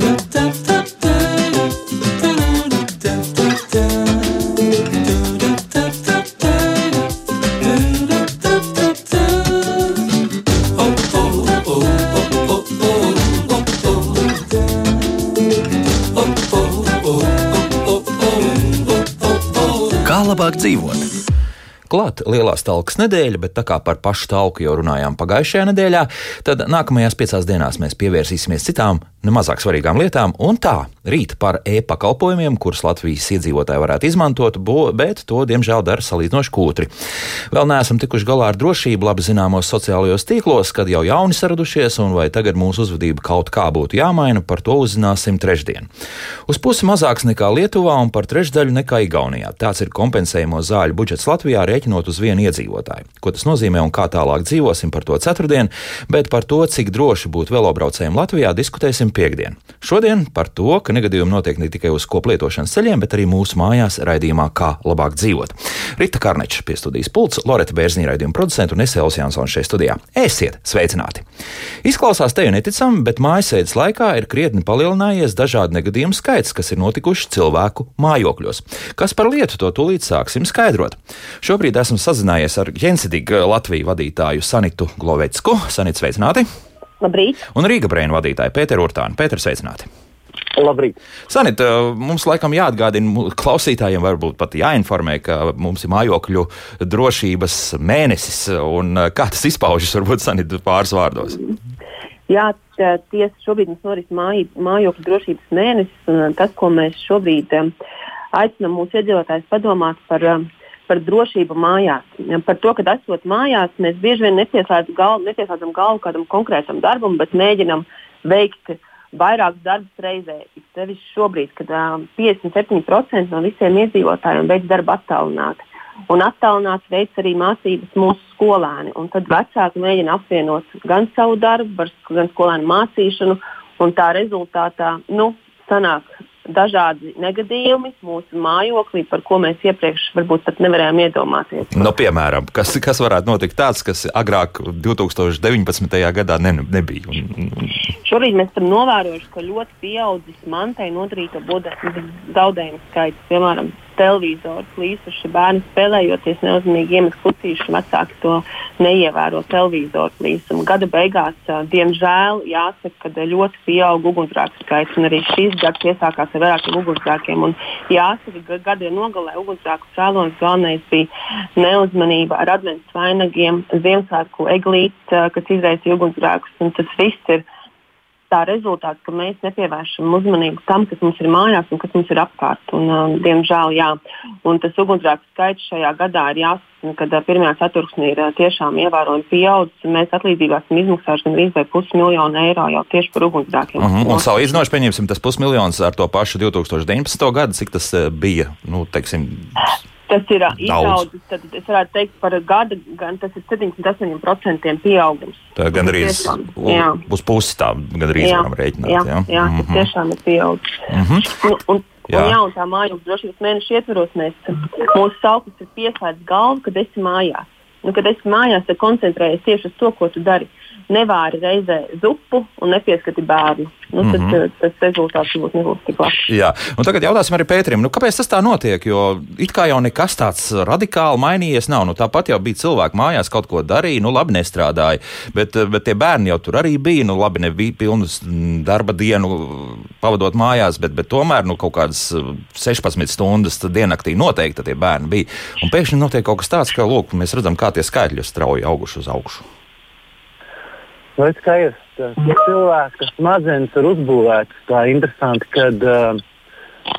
Kā Klāt lielās talkas nedēļa, bet tā kā par pašu talku jau runājām pagājušajā nedēļā, tad nākamajās piecās dienās mēs pievērsīsimies citām, nemazāk svarīgām lietām. Un tā, rīt par e-pakalpojumiem, kurus Latvijas iedzīvotāji varētu izmantot, bet to, diemžēl, dara salīdzinoši kūtri. Vēl neesam tikuši galā ar drošību labi zināmos sociālajos tīklos, kad jau jauni saradušies, un vai tagad mūsu uzvedība kaut kā būtu jāmaina, par to uzzināsim trešdien. Uz pusi mazāks nekā Lietuvā un par trešdaļu nekā Igaunijā. Tāds ir kompensējamo zāļu budžets Latvijā rēķinot uz vienu iedzīvotāju. Ko tas nozīmē un kā tālāk dzīvosim par to ceturtdien, bet par to, cik droši būt velobraucējiem Latvijā, diskutēsim piekdien. Šodien par to, ka negadījumi notiek ne tikai uz koplietošanas ceļiem, bet arī mūsu mājās raidījumā, kā labāk dzīvot. Rita Karneča pie studijas pults, Loreta Bērziņa raidījuma producenta un Esēls Jansons šeit studijā. Esiet sveicināti! Izklausās te jau neticami, bet mājasēdes laikā ir krietni palielinājies dažādu negadījumu skaits, kas ir notikuši cilvēku mājokļos. Kas par lietu to tūlīt sāksim skaidrot. Šobrīd esmu sazinājies ar Jensitīgu Latviju vadītāju Sanitu Glovecku. Sanit, sveicināti! Labrīt! Un Rīga brēnu vadītāju Pēteru Urtānu. Pēter, sveicināti! Labrīt. Sanit, mums laikam jāatgādina klausītājiem, varbūt pat jāinformē, ka mums ir mājokļu drošības mēnesis. Kā tas izpaužas, varbūt Sanit pāris vārdos? Jā, tiesa šobrīd mums norit māj, mājokļu drošības mēnesis. Tas, ko mēs šobrīd aicinām mūsu iedzīvotājus padomāt par par drošību mājās. Par to, ka esot mājās, mēs bieži vien nepieslēdzam galvu, nepieslēdzam galvu kādam konkrētam darbam, bet mēģinam veikt vairākus darbus reizē. Sevišķi šobrīd, kad uh, 57% no visiem iedzīvotājiem veids darbu attālināti. Un attālināts veids arī mācības mūsu skolēni. Un tad vecāki mēģina apvienot gan savu darbu, gan skolēnu mācīšanu. Tā rezultātā nu, sanāk dažādi negadījumi mūsu mājoklī, par ko mēs iepriekš varbūt pat nevarējām iedomāties. Nu, piemēram, kas, kas varētu notikt tāds, kas agrāk 2019. gadā ne, nebija? Šobrīd mēs esam novērojuši, ka ļoti pieaudzis mantai nodarīto zaudējumu skaits. Piemēram, televizors plīsuši, bērni spēlējoties neuzmanīgi iemet klucīšu, vecāki to neievēro televizoru plīsumu. Gada beigās, diemžēl, jāsaka, ka ļoti pieaug ugunsgrēku skaits, un arī šīs gads iesākās ar vairākiem ugunsgrēkiem. Un jāsaka, ka gada nogalē ugunsgrēku cēlonis galvenais bija neuzmanība ar adventu vainagiem, Ziemassvētku eglītes, kas izraisīja ugunsgrēkus, un tas viss ir tā rezultāts, ka mēs nepievēršam uzmanību tam, kas mums ir mājās un kas mums ir apkārt. Un, uh, diemžēl, jā. Un tas ugunsgrēku skaits šajā gadā ir jāsaka, ka uh, pirmā ceturksnī ir uh, tiešām ievērojami pieaudzis. Mēs atlīdzībā esam izmaksājuši gandrīz vai pusmiljonu eiro jau tieši par ugunsgrēkiem. Uh -huh. Un salīdzinoši, pieņemsim, tas pusmiljons ar to pašu 2019. gadu, cik tas uh, bija, nu, teiksim, Tas ir izaudzis, tad es varētu teikt, par gadu, gan tas ir 78% pieaugums. Tā gan arī uz pusi tā, gan arī varam rēķināt. Jā, jā, jā mm -hmm. tas mhm. tiešām ir pieaudzis. Mm -hmm. un, un, Jā. Un, jā, un tā mājokļa drošības mēneša ietvaros mēs, mūsu sauklis ir pieslēgts galvu, kad esi mājās. Nu, kad esi mājās, tad koncentrējies tieši uz to, ko tu dari. Uh, nevāri reizē zupu un nepieskati bērnu. Nu, tad mm -hmm. tas rezultāts būtu nebūs tik labs. Jā, un tagad jautāsim arī Pēterim, nu, kāpēc tas tā notiek? Jo it kā jau nekas tāds radikāli mainījies nav. Nu, tāpat jau bija cilvēki mājās, kaut ko darīja, nu labi nestrādāja, bet, bet tie bērni jau tur arī bija. Nu, labi, nebija pilnas darba dienu pavadot mājās, bet, bet tomēr nu, kaut kādas 16 stundas diennaktī noteikti tie bērni bija. Un pēkšņi notiek kaut kas tāds, ka lūk, mēs redzam, kā tie skaitļi strauji auguši uz augšu. Kā ir cilvēka smadzenes ir uzbūvētas tā interesanti, kad uh,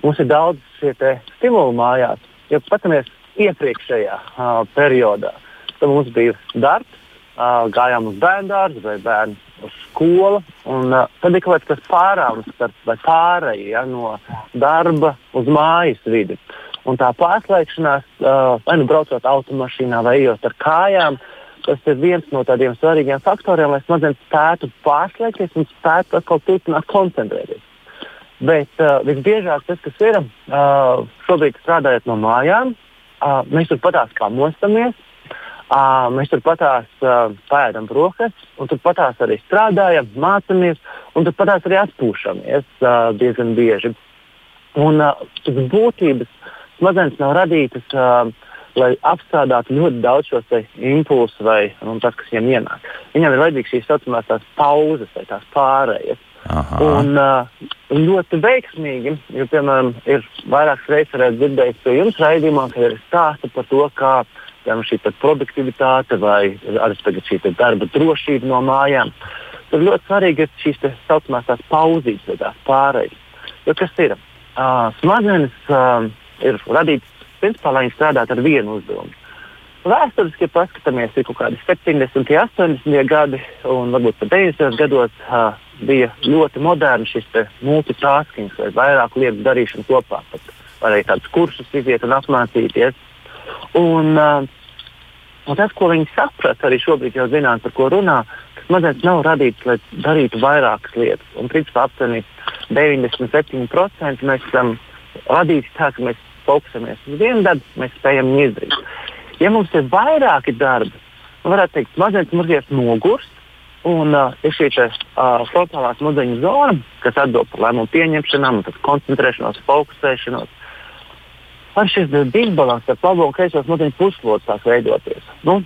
mums ir daudz šie stimuli mājās. Ja paskatāmies iepriekšējā uh, periodā, tad mums bija darbs, uh, gājām uz bērnu dārzu vai bērnu uz skolu. Un, uh, tad ir kaut kas pārāms vai pārējie ja, no darba uz mājas vidi. Un tā pārslēgšanās, uh, vai nu braucot automašīnā, vai ejot ar kājām, uh, Tas ir viens no tādiem svarīgiem faktoriem, lai smadzenes spētu pārslēgties un spētu atkal turpināt koncentrēties. Bet uh, visbiežāk tas, kas ir uh, šobrīd strādājot no mājām, uh, mēs turpatās kā mostamies. Uh, mēs turpatās uh, pēdām brokastis, un turpatās arī strādājam, mācāmies, un turpatās arī atpūšamies uh, diezgan bieži. Un uh, tas būtības smadzenes nav radītas, uh, lai apstrādātu ļoti daudz šos impulsus vai nu, tas, kas viņiem ienāk. Viņam ir vajadzīgas šīs tā saucamās pauzes vai tās pārējas. Aha. Un uh, ļoti veiksmīgi, jo, piemēram, ir vairākas reizes dzirdējis pie jums raidījumā, ka ir stāsti par to, kā piemēram, šī produktivitāte vai arī šī darba drošība no mājām. Tad ļoti svarīgi ir šīs tā saucamās pauzītes vai tās pārējas. Jo kas ir? Uh, smadzenes uh, ir radītas principā, lai viņi strādātu ar vienu uzdevumu. Vēsturiski, ja paskatāmies, ir kaut kādi 70, 80 gadi, un varbūt pat 90 gados uh, bija ļoti moderns šis multitasking, vai vairāk lietu darīšana kopā. Pat varēja tādus kursus iziet un apmācīties. Un, uh, un tas, ko viņi saprata, arī šobrīd jau zināt, par ko runā, ka smadzenes nav radītas, lai darītu vairākas lietas. Un, principā, aptuveni 97% mēs esam radīti tā, ka mēs fokusējamies uz vienu darbu, mēs spējam viņu izdarīt. Ja mums ir vairāki darbi, varētu teikt, smadzenes mazliet nogurst. Un uh, ir šī te, uh, frontālā smadzeņu zona, kas atbild par lēmumu pieņemšanām, koncentrēšanos, fokusēšanos. Ar šis disbalans ar labo un kreiso smadzeņu puslodes sāk veidoties. Nu,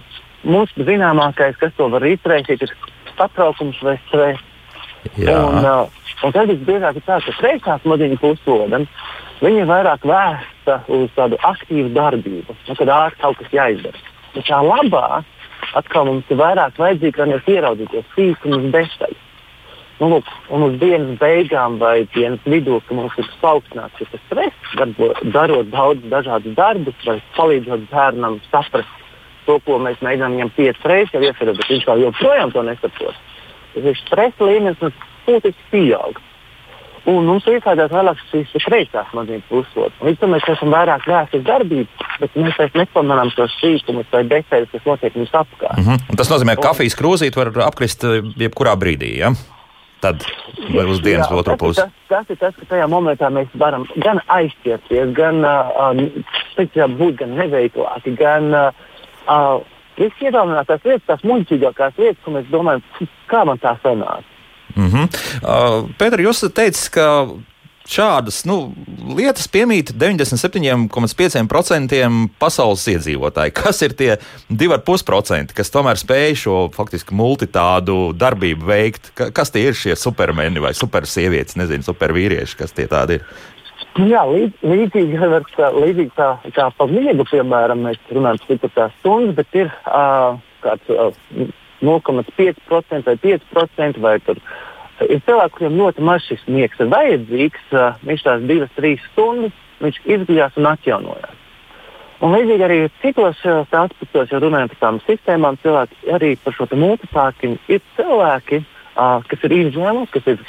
Mūsu zināmākais, kas to var izraisīt, ir satraukums vai stress. Un, uh, un tad visbiežāk ir tā, ka kreisā smadzeņu puslode Viņa ir vairāk vērsta uz tādu aktīvu darbību, nu, kad ārā kaut kas jāizdara. Un tā labā atkal mums ir vairāk vajadzīga, lai mēs ieraudzītu sīkumus detaļas. Nu, lūk, un uz dienas beigām vai dienas vidū, kad mums ir paaugstināts šis stress, darbo, darot daudz dažādus darbus, vai palīdzot bērnam saprast to, ko mēs mēģinām viņam piecas reizes jau iesakot, bet viņš vēl joprojām to nesaprot. Tas ir stresa līmenis, kas būtiski pieaug. Un mums iesaistīts vēlāk šīs kreisās smadzenes puslodes. Līdz tam mēs esam vairāk uz darbību, bet mēs vairs nepamanām tos sīkumus vai detaļas, kas notiek mums apkārt. Mm -hmm. Tas nozīmē, ka kafijas krūzīt var apkrist eh, jebkurā brīdī. Ja? Tad vai uz dienas Jā, otru pusi. Tas, tas ir tas, ka tajā momentā mēs varam gan aizķerties, gan uh, būt gan neveiklāki, gan uh, uh, iedomāties lietas, tās muļķīgākās lietas, ko mēs domājam, kā man tā sanāca. Mm -hmm. uh, Pēter, jūs teicat, ka šādas nu, lietas piemīt 97,5% pasaules iedzīvotāji. Kas ir tie 2,5%, kas tomēr spēj šo faktiski multitādu darbību veikt? Kas tie ir šie supermeni vai supersievietes, nezinu, supervīrieši, kas tie tādi ir? Jā, līdz, līdzīgi, līdzīgi tā, kā pa miegu, piemēram, mēs runājam par 4 stundas, bet ir uh, kāds uh, 0,5% vai 5% vai tur. Ir cilvēki, kuriem ļoti maz šis miegs ir vajadzīgs. Viņš tās divas, trīs stundas, viņš izguļās un atjaunojās. Un līdzīgi arī citos aspektos, ja runājam par tām sistēmām, cilvēki arī par šo multitasking ir cilvēki, uh, kas ir izņēmumi, kas ir,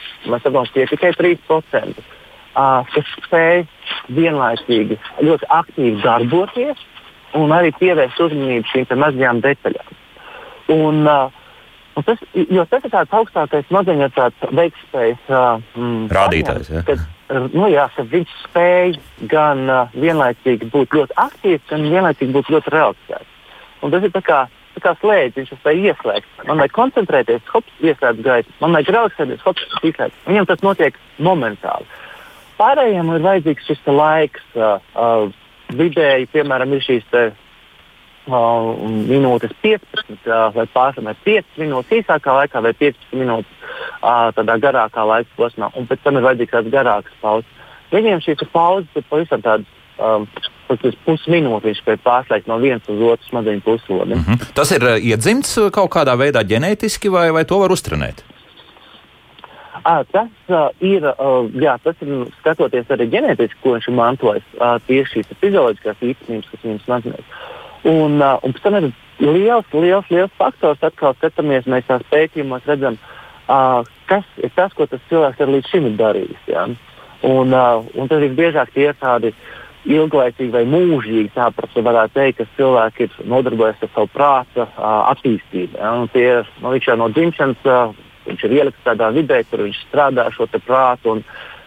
tie tikai 3%, uh, kas spēj vienlaicīgi ļoti aktīvi darboties un arī pievērst uzmanību šīm mazajām detaļām. Un, uh, un tas, jo tas ir tāds augstākais smadzeņu veiktspējas uh, mm, rādītājs. Ja. Kad, nu, jā, viņš spēj gan uh, vienlaicīgi būt ļoti aktīvs, gan vienlaicīgi būt ļoti realizēts. Un tas ir tā kā, tā kā slēdz, viņš spēj ieslēgt. Man vajag koncentrēties, hops, ieslēgt gaitu. Man vajag realizēties, hops, ieslēgt. Viņam tas notiek momentāli. Pārējiem ir vajadzīgs šis laiks. Uh, uh, vidēji, piemēram, ir šīs uh, minūtes 15 uh, vai pārsvarā 5 minūtes īsākā laikā vai 15 minūtes uh, tādā garākā laika posmā, un pēc tam ir vajadzīgs tāds garāks pauzes. Viņiem šīs pauzes ir pavisam tādas. Um, Pusminūti viņš spēja pārslēgt no vienas uz otru smadzeņu puslodi. Mm -hmm. Tas ir uh, iedzimts uh, kaut kādā veidā ģenētiski, vai, vai to var uztrenēt? À, tas uh, ir, uh, jā, tas ir skatoties arī ģenētiski, ko viņš ir mantojis. Uh, tieši šīs fizioloģiskās īstenības, kas viņam smadzenēs. Un, uh, un pēc tam ir liels, liels, liels faktors, atkal skatāmies, mēs tās pētījumos redzam, uh, kas ir tas, ko tas cilvēks ir līdz šim ir darījis. Ja? Un, uh, un tad visbiežāk tie ir tādi ilglaicīgi vai mūžīgi, tāpēc varētu teikt, ka cilvēki ir nodarbojies ar savu prāta uh, attīstību. Ja? Un tie ir nu, no dzimšanas, uh, viņš ir ielikts tādā vidē, kur viņš strādā šo prātu. Un, Uh,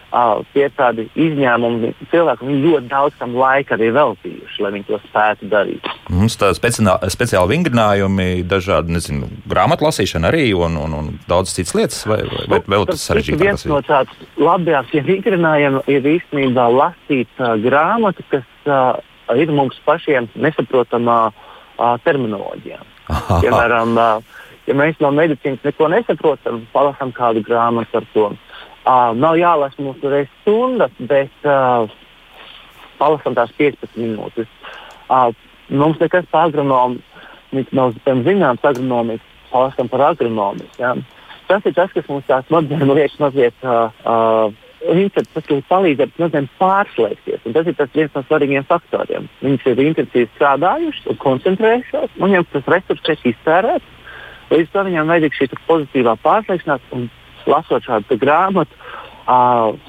tie ir tādi izņēmumi. Cilvēki ļoti daudz tam laika arī veltījuši, lai viņi to spētu darīt. Mums tādi speciāli vingrinājumi, dažādi nezinu, grāmatu lasīšana arī un, un, un daudz citas lietas, vai, vai, vai vēl tas sarežģītāk? Viens no tādiem labākajiem vingrinājumiem ir īstenībā lasīt uh, grāmatu, kas uh, ir mums pašiem nesaprotamā uh, terminoloģijā. Piemēram, uh, ja mēs no medicīnas neko nesaprotam, palasām kādu grāmatu par to. Uh, nav jālasa mūsu reizes stundas, bet uh, palasām tās 15 minūtes. Uh, mums nekas par agronomiju nav zināms, agronomija palasām par agronomiju. Ja? Tas ir tas, kas mums tās smadzenes liek mazliet. Uh, uh, Viņš ir tas, kas palīdz ar mazliet pārslēgties. Tas ir tas viens no svarīgiem faktoriem. Viņš ir intensīvi strādājuši un koncentrējušies, un viņiem tas resurs tiek iztērēts. Līdz tam viņam vajadzīga šī pozitīvā pārliecināšanās, un lasot šādu grāmatu,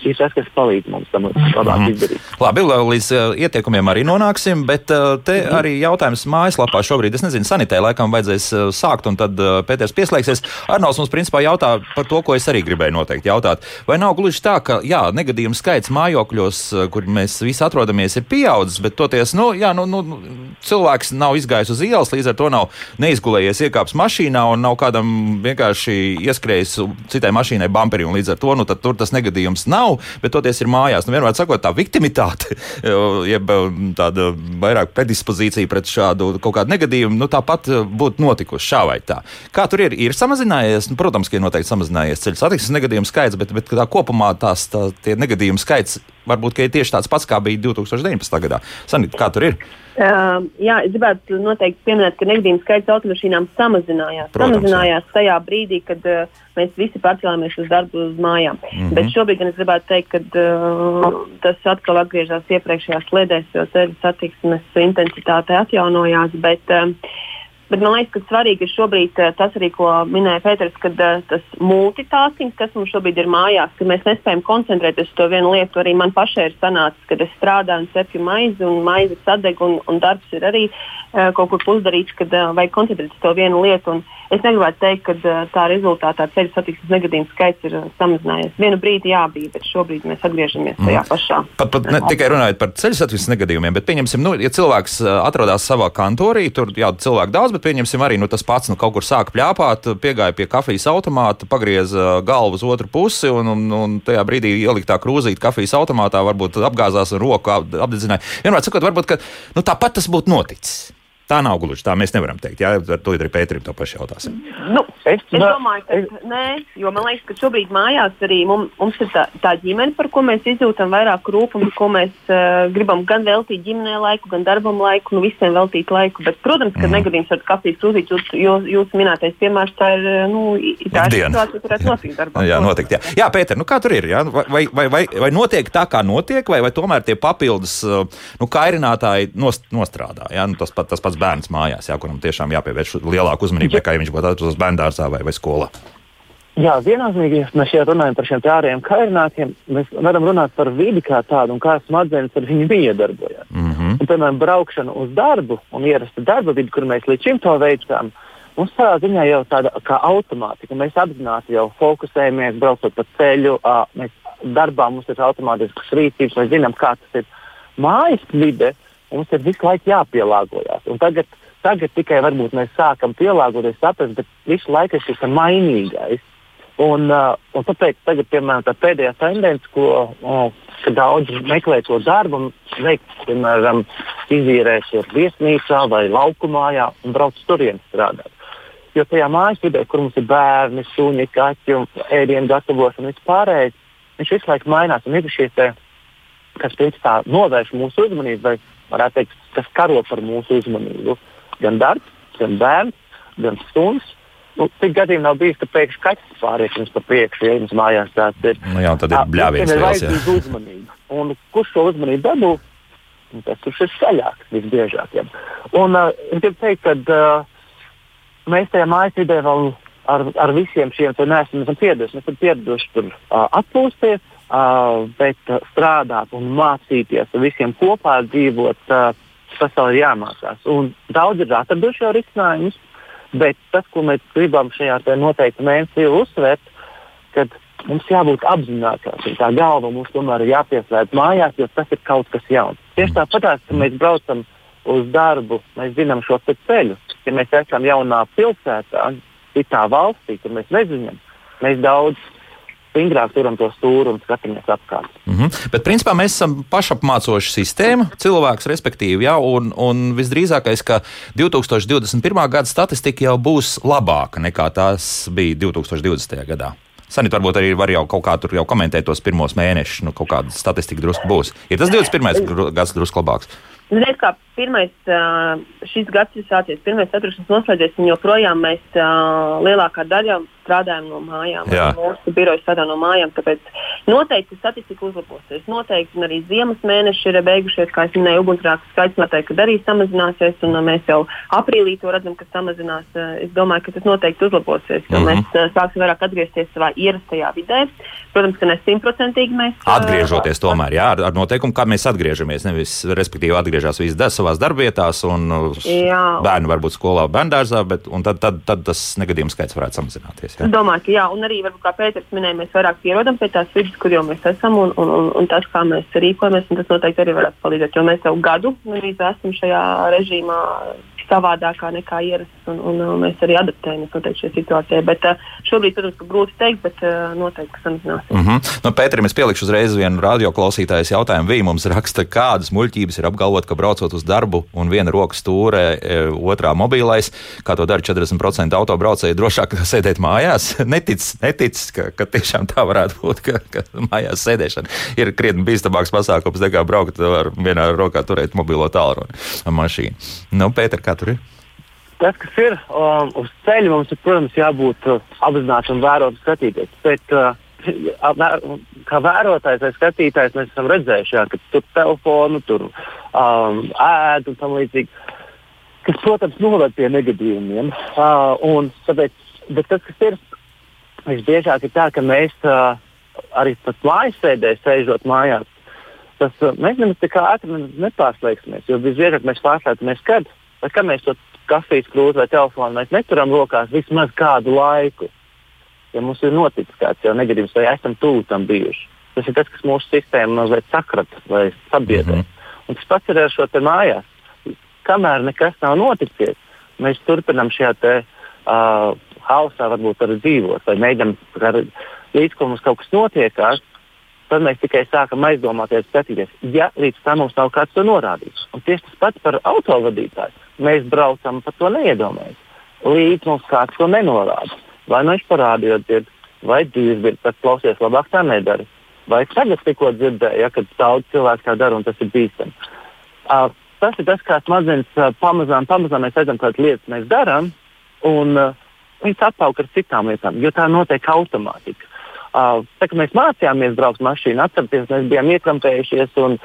šis ir tas, kas palīdz mums tam labāk mm. izdarīt. Labi, līdz uh, ieteikumiem arī nonāksim, bet uh, te mm. arī jautājums mājaslapā šobrīd, es nezinu, sanitē laikam vajadzēs uh, sākt, un tad uh, Pēters pieslēgsies. Arnauts mums principā jautā par to, ko es arī gribēju noteikti jautāt. Vai nav gluži tā, ka, jā, negadījumu skaits mājokļos, kur mēs visi atrodamies, ir pieaudzis, bet toties, nu, jā, nu, nu, cilvēks nav izgājis uz ielas, līdz ar to nav neizgulējies iekāps mašīnā un nav kādam vienkārši ieskrējis citai mašīnai bumperī, un līdz ar to, nu, tad tur tas negadījums negadījums nav, bet toties ir mājās. Nu, vienmēr sakot, tā viktimitāte, jeb tāda vairāk predispozīcija pret šādu kaut kādu negadījumu, nu, tāpat būtu notikusi šā vai tā. Kā tur ir? Ir samazinājies, nu, protams, ka ir noteikti samazinājies ceļu satiksmes negadījumu skaits, bet, bet tā kopumā tās tā, negadījumu skaits varbūt ir tieši tāds pats, kā bija 2019. gadā. Sanīt, kā tur ir? Uh, jā, es gribētu noteikti pieminēt, ka negadījumu skaits automašīnām samazinājās. Protams, samazinājās jā. tajā brīdī, kad uh, mēs visi pārcēlāmies uz darbu uz mājām. Mm -hmm. Bet šobrīd gan es gribētu teikt, ka uh, tas atkal atgriežas iepriekšējās sliedēs, jo ceļu satiksmes intensitāte atjaunojās. Bet, uh, Bet man liekas, ka svarīgi ir šobrīd eh, tas arī, ko minēja Pēters, kad uh, tas multitasking, kas mums šobrīd ir mājās, ka mēs nespējam koncentrēties uz to vienu lietu. Arī man pašai ir sanācis, kad es strādāju un cepju maizi, un maize sadeg, un, un darbs ir arī uh, kaut kur pusdarīts, kad uh, vajag koncentrēties uz to vienu lietu. Un, Es negribētu teikt, ka uh, tā rezultātā ceļu satiksmes negadījumu skaits ir samazinājies. Vienu brīdi jā, bija, bet šobrīd mēs atgriežamies tajā mm. pašā. Pat, pat ne tikai runājot par ceļu satiksmes negadījumiem, bet pieņemsim, nu, ja cilvēks atrodas savā kantorī, tur jā, cilvēku daudz, bet pieņemsim arī nu, tas pats, nu, kaut kur sāka pļāpāt, piegāja pie kafijas automāta, pagrieza galvu uz otru pusi un, un, un tajā brīdī ieliktā krūzīte kafijas automātā varbūt apgāzās un roku apdedzināja. Vienmēr sakot, varbūt, ka nu, tāpat tas būtu noticis. Tā nav gluži tā. Mēs nevaram teikt, jā, ar to arī Pēterim to pašu jautāsim. Nu, es, es domāju, ka es... nē, jo man liekas, ka šobrīd mājās arī mums, mums ir tā, tā ģimene, par ko mēs izjūtam vairāk rūpību, ko mēs uh, gribam gan veltīt ģimenē laiku, gan darbam laiku, nu visiem veltīt laiku. Bet, protams, ka mm. negadījums ar kafijas krūzīti, jūs, jūs, jūs minētais piemērs, tā ir nu, tā situācija, kas varētu notikt darbā. jā, notikt, jā. jā Pēter, nu kā tur ir? Jā? Vai, vai, vai, vai notiek tā, kā notiek, vai, vai tomēr tie papildus nu, kairinātāji nost, nostrādā? Jā? Nu, tas, pat, tas pats pats bērns mājās, jā, kuram tiešām jāpievērš lielāka uzmanība nekā ja viņš būtu atrasts bērngārzā vai, vai skolā. Jā, viennozīmīgi, ja mēs šeit runājam par šiem ārējiem kairinātiem, mēs varam runāt par vidi kā tādu un kā smadzenes ar viņu iedarbojas. Mm -hmm. un, piemēram, braukšana uz darbu un ierasta darba vidi, kur mēs līdz šim to veicām, mums tādā ziņā jau tāda kā automātika. Mēs apzināti jau fokusējamies, braucot pa ceļu, mēs darbā mums ir automātiskas rīcības, mēs zinām, kā tas ir. Mājas vide Mums ir visu laiku jāpielāgojas. Tagad, tagad tikai mēs sākam pielāgoties, saprast, bet visu laiku ir šis mainīgais. Un, uh, un tāpēc tagad, piemēram, tā pēdējā tendence, ko uh, daudzi meklē to darbu, veikt, piemēram, izīrēties viesnīcā vai laukumā un braukt turien strādāt. Jo tajā mājas vidē, kur mums ir bērni, suņi, kaķi un ēdienu gatavošana un viss pārējais, viņš visu laiku mainās. Un ir šie te, kas principā novērš mūsu uzmanību vai varētu teikt, kas karo par mūsu uzmanību. Gan darbs, gan bērns, gan suns. Nu, Tik gadījumā nav bijis, ka pēkšņi kaķis pāriet jums pa priekšu, ja jums mājās tāds ir. Nu jā, tad ir. Tā ir vajadzīga uzmanība. Un kurš šo uzmanību dabū? Tas, kurš ir skaļāks visbiežāk. Ja. Un uh, es gribu teikt, ka uh, mēs tajā mājas vidē vēl ar, ar visiem šiem neesam pieraduši. Mēs esam pieraduši tur uh, atpūsties, Uh, bet uh, strādāt un mācīties visiem kopā dzīvot, uh, tas vēl ir jāmācās. Un daudz ir atraduši jau risinājumus, bet tas, ko mēs gribam šajā noteikti mēnesī uzsvērt, kad mums jābūt apzinātākiem. Tā galva mums tomēr ir jāpieslēdz mājās, jo tas ir kaut kas jauns. Tieši tāpat, kad mēs braucam uz darbu, mēs zinām šo ceļu. Ja mēs esam jaunā pilsētā, citā valstī, kur mēs nezinām, mēs daudz stingrāk turam to stūri un skatāmies apkārt. Mm -hmm. Bet, principā, mēs esam pašapmācoša sistēma, cilvēks, respektīvi, ja, un, un visdrīzākais, ka 2021. gada statistika jau būs labāka nekā tās bija 2020. gadā. Sanīt, varbūt arī var jau kaut kā tur jau komentēt tos pirmos mēnešus, nu, kaut kāda statistika drusku būs. Ir tas 21. gads drusku labāks. Ziniet, kā pirmais, šis gads ir sācies, pirmais ceturksnis noslēdzies, un joprojām mēs lielākā daļa strādājam no mājām. Mūsu biroja strādā no mājām, tāpēc noteikti statistika uzlabosies. Noteikti arī ziemas mēneši ir beigušies, kā jau minēju, ugunsgrēku skaits noteikti arī samazināsies, un mēs jau aprīlī to redzam, ka samazinās. Es domāju, ka tas noteikti uzlabosies, jo mm -hmm. mēs sāksim vairāk atgriezties savā ierastajā vidē. Protams, ka ne simtprocentīgi mēs. Atgriežoties tomēr, jā, ar, ar noteikumu, kā mēs atgriežamies, nevis respektīvi atgriežas visi savās darbvietās, un jā. bērni varbūt skolā, bērngārzā, bet tad, tad, tad tas negadījums skaits varētu samazināties. Jā. Es domāju, ka jā, un arī, varbūt, kā Pēters minēja, mēs vairāk pierodam pie tās vidas, kur jau mēs esam, un, un, un, un tas, kā mēs rīkojamies, tas noteikti arī varētu palīdzēt, jo mēs jau gadu esam šajā režīmā savādākā nekā ierasts, un, un, un mēs arī adaptējamies noteikti šajā situācijā. Bet uh, šobrīd, protams, ka grūti teikt, bet uh, noteikti samazināsies. Mm -hmm. nu, Pēterim, es pielikšu uzreiz vienu radioklausītājas jautājumu. Viņa mums raksta, kādas muļķības ir apgalvot, ka braucot uz darbu un viena rokas stūrē, e, otrā mobilais, kā to dara 40% autobraucēji, drošāk sēdēt mājās. netic, netic ka, ka tiešām tā varētu būt, ka, ka mājās sēdēšana ir krietni bīstamāks pasākums nekā braukt ar vienā rokā turēt mobilo tālruni mašīnu. Nu, Pēter, kā tur ir? Tas, kas ir um, uz ceļa, mums ir, protams, jābūt uh, apzinātam, vērot, skatīties. Bet, uh, kā vērotājs vai skatītājs, mēs esam redzējuši, jā, ka tur telefonu, tur um, ēdu un tam līdzīgi. Kas, protams, noved pie negadījumiem. Uh, un, tāpēc, bet tas, kas ir visbiežāk, ir tā, ka mēs uh, arī pat mājas sēdē, sēžot mājās, tas uh, mēs nemaz tik ātri nepārslēgsimies. Jo visbiežāk mēs pārslēdzamies, kad, kad mēs to kafijas krūzi vai telefonu mēs neturam rokās vismaz kādu laiku. Ja mums ir noticis kāds jau negadījums, vai esam tuvu tam bijuši. Tas ir tas, kas mūsu sistēmu mazliet sakrata vai sabiedrē. Mm -hmm. Un tas pats ir ar šo mājās. Kamēr nekas nav noticis, mēs turpinām šajā te, uh, hausā varbūt arī dzīvot, vai mēģinām līdz ko mums kaut kas notiekās, tad mēs tikai sākam aizdomāties, skatīties, ja līdz tam mums nav kāds to norādījis. Un tieši tas pats par autovadītāju mēs braucam, par to neiedomājamies. Līdz mums kāds to nenorāda. Vai nu viņš parādījot, dzird, vai bija, tad klausies, labāk tā nedara. Vai tagad tikko dzirdēju, ja, kad daudz cilvēku tā dara un tas ir bīstami. Uh, tas ir tas, kā smadzenes uh, pamazām, pamazām mēs redzam, kādas lietas mēs darām, un uh, viņas atpauk ar citām lietām, jo tā notiek automātiski. Tā, mēs mācījāmies braukt mašīnu, atcerieties, mēs bijām iekrampējušies un,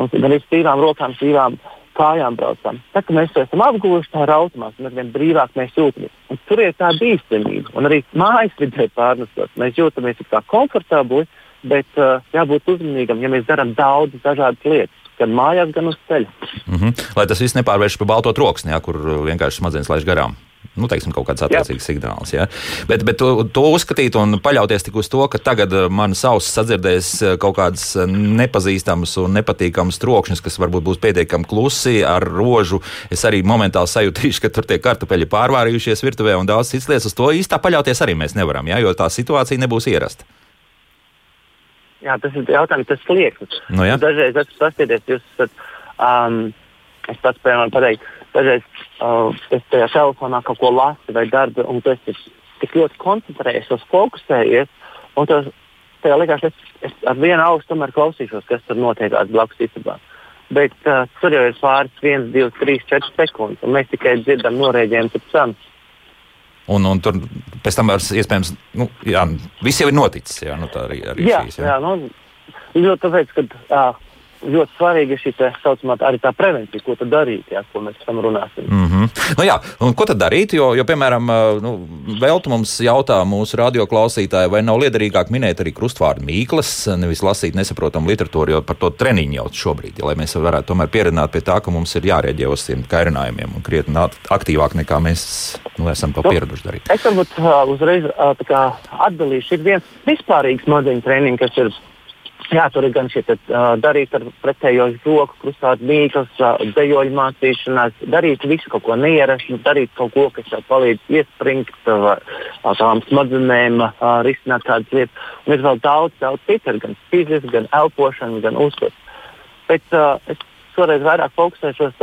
un arī stīvām rokām, stīvām kājām braucam. Tad, kad mēs to esam apguvuši, tā ir automāts, un arvien brīvāk mēs jūtamies. Un tur ir tā bīstamība, un arī mājas vidē pārnesot. Mēs jūtamies kā komfortabli, bet uh, jābūt uzmanīgam, ja mēs darām daudz dažādas lietas. Gan mājās, gan uz ceļa. Mm -hmm. Lai tas viss nepārvēršas par balto troksni, ja, kur vienkārši smadzenes laiž garām nu, teiksim, kaut kāds attiecīgs signāls. Ja? Bet, bet to, to uzskatīt un paļauties tik uz to, ka tagad uh, man savs sadzirdēs uh, kaut kādas uh, nepazīstamas un nepatīkamas trokšņas, kas varbūt būs pietiekami klusi ar rožu. Es arī momentāli sajūtīšu, ka tur tie kartupeļi pārvārījušies virtuvē un daudz citas lietas. Uz to īstā paļauties arī mēs nevaram, ja? jo tā situācija nebūs ierasta. Jā, tas ir jautājums, tas slieksnis. Nu, ja? Dažreiz esmu paskatījies, jūs esat, um, es pats, piemēram, pateiktu, dažreiz uh, es tajā telefonā kaut ko lasu vai darbu, un tu esi tik ļoti koncentrējies, uz fokusējies. Un tas tajā likās, es, es ar vienu ausu tomēr klausīšos, kas tur notiek blakus istabā. Bet uh, tur jau ir pāris, 1, 2, 3, 4 sekundes, un mēs tikai dzirdam norēģējumu pēc tam. Un, un tur pēc tam vairs iespējams, nu, jā, viss jau ir noticis. Jā, nu, tā arī, arī jā, šīs, jā. jā nu, jo tāpēc, ka uh, ļoti svarīga šī tā saucamā arī tā prevencija, ko tad darīt, jā, ko mēs tam runāsim. Mm -hmm. nu, jā, un ko tad darīt? Jo, jo piemēram, nu, Veltu mums jautā mūsu radioklausītāji, vai nav liederīgāk minēt arī krustvārdu mīklas, nevis lasīt nesaprotamu literatūru, jo par to treniņu jau šobrīd, ja, lai mēs varētu tomēr pieredzināt pie tā, ka mums ir jārēģē uz tiem kairinājumiem un krietni aktīvāk nekā mēs nu, esam to nu, pieraduši darīt. Es varbūt uzreiz atdalīšu. Ir viens vispārīgs smadzeņu treniņš, kas ir Jā, tur ir gan te, uh, darīt ar pretējo roku, krustāt mīklas, uh, dejoļu mācīšanās, darīt visu kaut ko neierastu, darīt kaut ko, kas palīdz iespringt uh, tām smadzenēm, uh, risināt kādas lietas. Un ir vēl daudz, daudz citu, gan fiziski, gan elpošana, gan uztvers. Bet uh, es šoreiz vairāk fokusēšos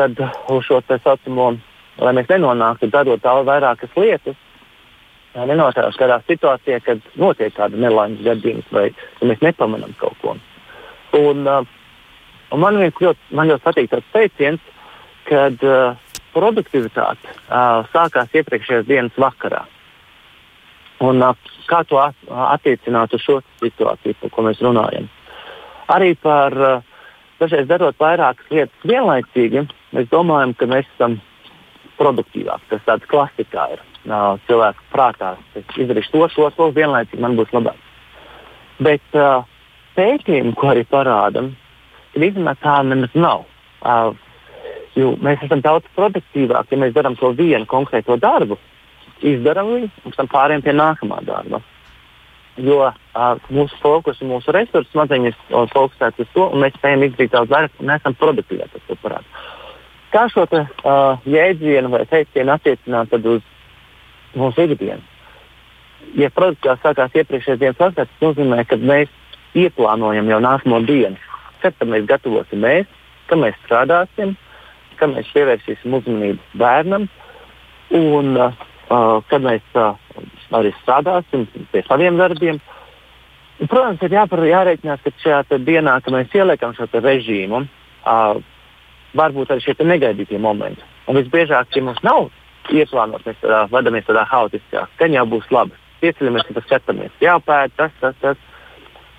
uz šo tā saucamo, lai mēs nenonāktu darot daudz vairākas lietas nenotās kādā situācijā, kad notiek kāda nelaimes gadījums vai ja mēs nepamanām kaut ko. Un, uh, un man, ļoti, man ļoti patīk tāds teiciens, kad uh, produktivitāte uh, sākās iepriekšējās dienas vakarā. Un, uh, kā to at, attiecināt uz šo situāciju, par ko mēs runājam? Arī par uh, dažreiz darot vairākas lietas vienlaicīgi, mēs domājam, ka mēs esam produktīvāki. Tas tāds klasikā ir uh, cilvēku prātā. Es izdarīšu to, to, to vienlaicīgi, man būs labāk. Bet uh, pētījumi, ko arī parādām, ka īstenībā tā nemaz nav. Uh, jo mēs esam daudz produktīvāki, ja mēs darām to vienu konkrēto darbu, izdarām viņu un pēc tam pārējām pie nākamā darba. Jo uh, mūsu fokus un mūsu resursi smadzenes fokusētas uz to, un mēs spējam izdarīt daudz vairāk, un mēs esam produktīvāki. Kā šo te, uh, jēdzienu vai teicienu attiecināt uz mūsu ikdienu. Ja produkcijā sākās iepriekšējais dienas vakars, tas nozīmē, ka mēs ieplānojam jau nākamo dienu. Kad mēs gatavosim mēs, kā mēs strādāsim, kā mēs pievērsīsim uzmanību bērnam, un uh, kad mēs uh, arī strādāsim pie saviem darbiem. Un, protams, ir jāpar, jārēķinās, ka šajā dienā, kad mēs ieliekam šo režīmu, uh, varbūt arī šie negaidītie momenti. Un visbiežāk, ja mums nav ieplānot, mēs tādā, vadamies tādā haotiskā, gan jau būs labi. Pieceļamies un paskatāmies, jāpēta tas, tas, tas.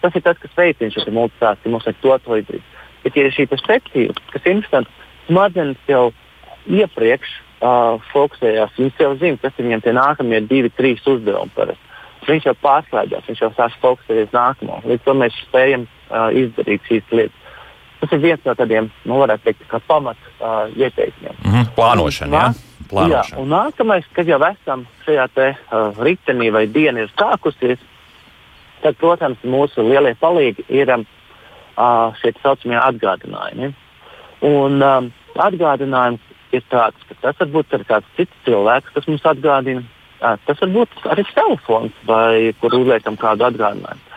Tas ir tas, kas veicina šo multiplāciju, mums vajag to, izdarīt. Bet, ja ir šī perspektīva, kas ir interesanti, smadzenes jau iepriekš uh, fokusējās, viņas jau zina, kas ir viņiem tie nākamie divi, trīs uzdevumi. Parasti. Viņš jau pārslēdzās, viņš jau sāk fokusēties nākamo. Līdz tam mēs spējam uh, izdarīt šīs lietas. Tas ir viens no tādiem, nu, varētu teikt, pamat uh, ieteikumiem. Mm -hmm, plānošana. Jā plānošanu. Jā, un nākamais, kad jau esam šajā te, uh, ritenī vai diena ir sākusies, tad, protams, mūsu lielie palīgi ir um, uh, šie tā saucamie atgādinājumi. Un um, atgādinājums ir tāds, ka tas var būt kāds cits cilvēks, kas mums atgādina. Uh, tas var būt arī telefons, vai kur uzliekam kādu atgādinājumu.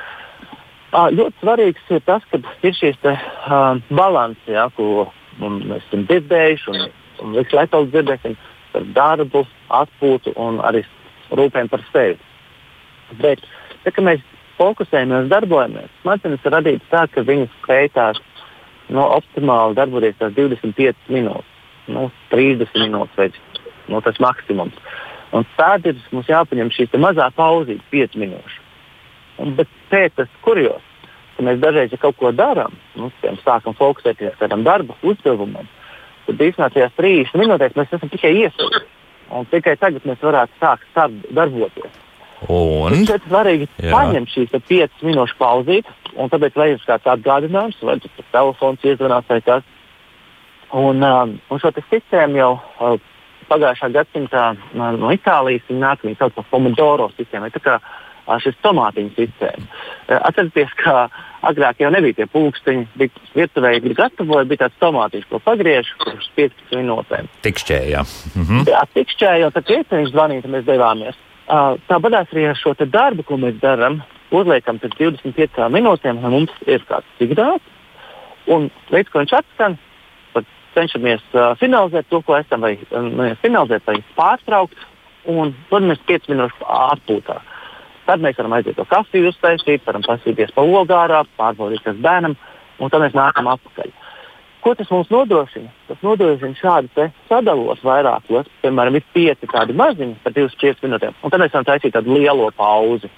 Uh, ļoti svarīgs ir tas, ka ir šīs te, uh, balanss, ja, ko mēs esam dzirdējuši un, un visu laiku dzirdēsim. Uh, par darbu, atpūtu un arī rūpēm par sevi. Bet, tā, kad mēs fokusējamies, darbojamies, smadzenes ir radītas tā, ka viņas spēj tās no, optimāli darboties 25 minūtes, no, 30 minūtes vai no, tas maksimums. Un tad ir mums jāpaņem šī mazā pauzīte, 5 minūšu. Un, bet pēc tam, kurjos, mēs dažreiz ja kaut ko darām, nu, piemēram, sākam fokusēties kādam darba uzdevumam, tad īstenībā tajās 30 minūtēs mēs esam tikai. Un tikai tagad mēs varētu sākt darboties. Un tas ir svarīgi paņemt šīs 5 minūšu pauzītes, un tāpēc ir kāds atgādinājums, vai tas telefons iezvanās vai kas. Un, um, un šo sistēmu jau uh, pagājušā gadsimtā uh, no Itālijas nāk, viņi sauc par Pomodoro sistēmu. Tā kā šis tomātiņu sistēma. Atcerieties, ka agrāk jau nebija tie pulksteņi, bija virtuvē, bija gatavoja, bija tāds tomātiņš, ko pagriež uz 15 minūtēm. Tikšķēja. Mhm. Jā, tikšķēja, un tad pieciņš zvanīja, mēs devāmies. Tāpat arī ar šo darbu, ko mēs darām, uzliekam pēc 25 minūtēm, lai mums ir kāds signāls, un līdz ko viņš atskan, cenšamies uh, finalizēt to, ko esam, vai uh, finalizēt, vai pārtraukt, un tad mēs 5 minūšu atpūtā. Uh, Tad mēs varam aiziet to kafiju uztaisīt, varam pasīties pa ogārā, pārbaudīt, kas bērnam, un tad mēs nākam atpakaļ. Ko tas mums nodrošina? Tas nodrošina šādu sadalos vairākos, piemēram, ir pieci tādi maziņi par 25 minūtēm, un tad mēs varam taisīt tādu lielo pauzi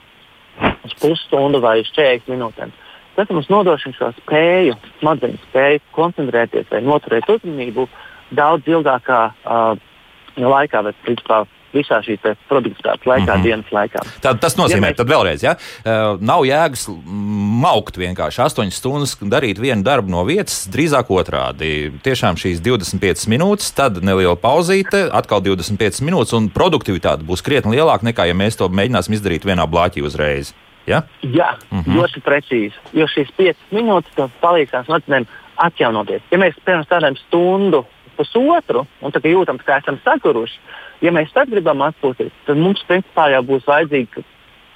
uz pusstundu vai uz 40 minūtēm. tas mums nodrošina šo spēju, smadzeņu spēju koncentrēties vai noturēt uzmanību daudz ilgākā uh, laikā, bet principā visā šī produktivitātes laikā, mm -hmm. dienas laikā. Tad, tas nozīmē, ja mēs... tad vēlreiz, ja, uh, nav jēgas maukt vienkārši 8 stundas darīt vienu darbu no vietas, drīzāk otrādi. Tiešām šīs 25 minūtes, tad neliela pauzīte, atkal 25 minūtes, un produktivitāte būs krietni lielāka nekā, ja mēs to mēģināsim izdarīt vienā blāķī uzreiz. Ja? Jā, mm -hmm. ļoti precīzi. Jo šīs 5 minūtes palīdzēs smadzenēm atjaunoties. Ja mēs piemēram strādājam stundu, pusotru, un tad jūtam, ka esam saguruši, ja mēs tad gribam atpūsties, tad mums principā jau būs vajadzīga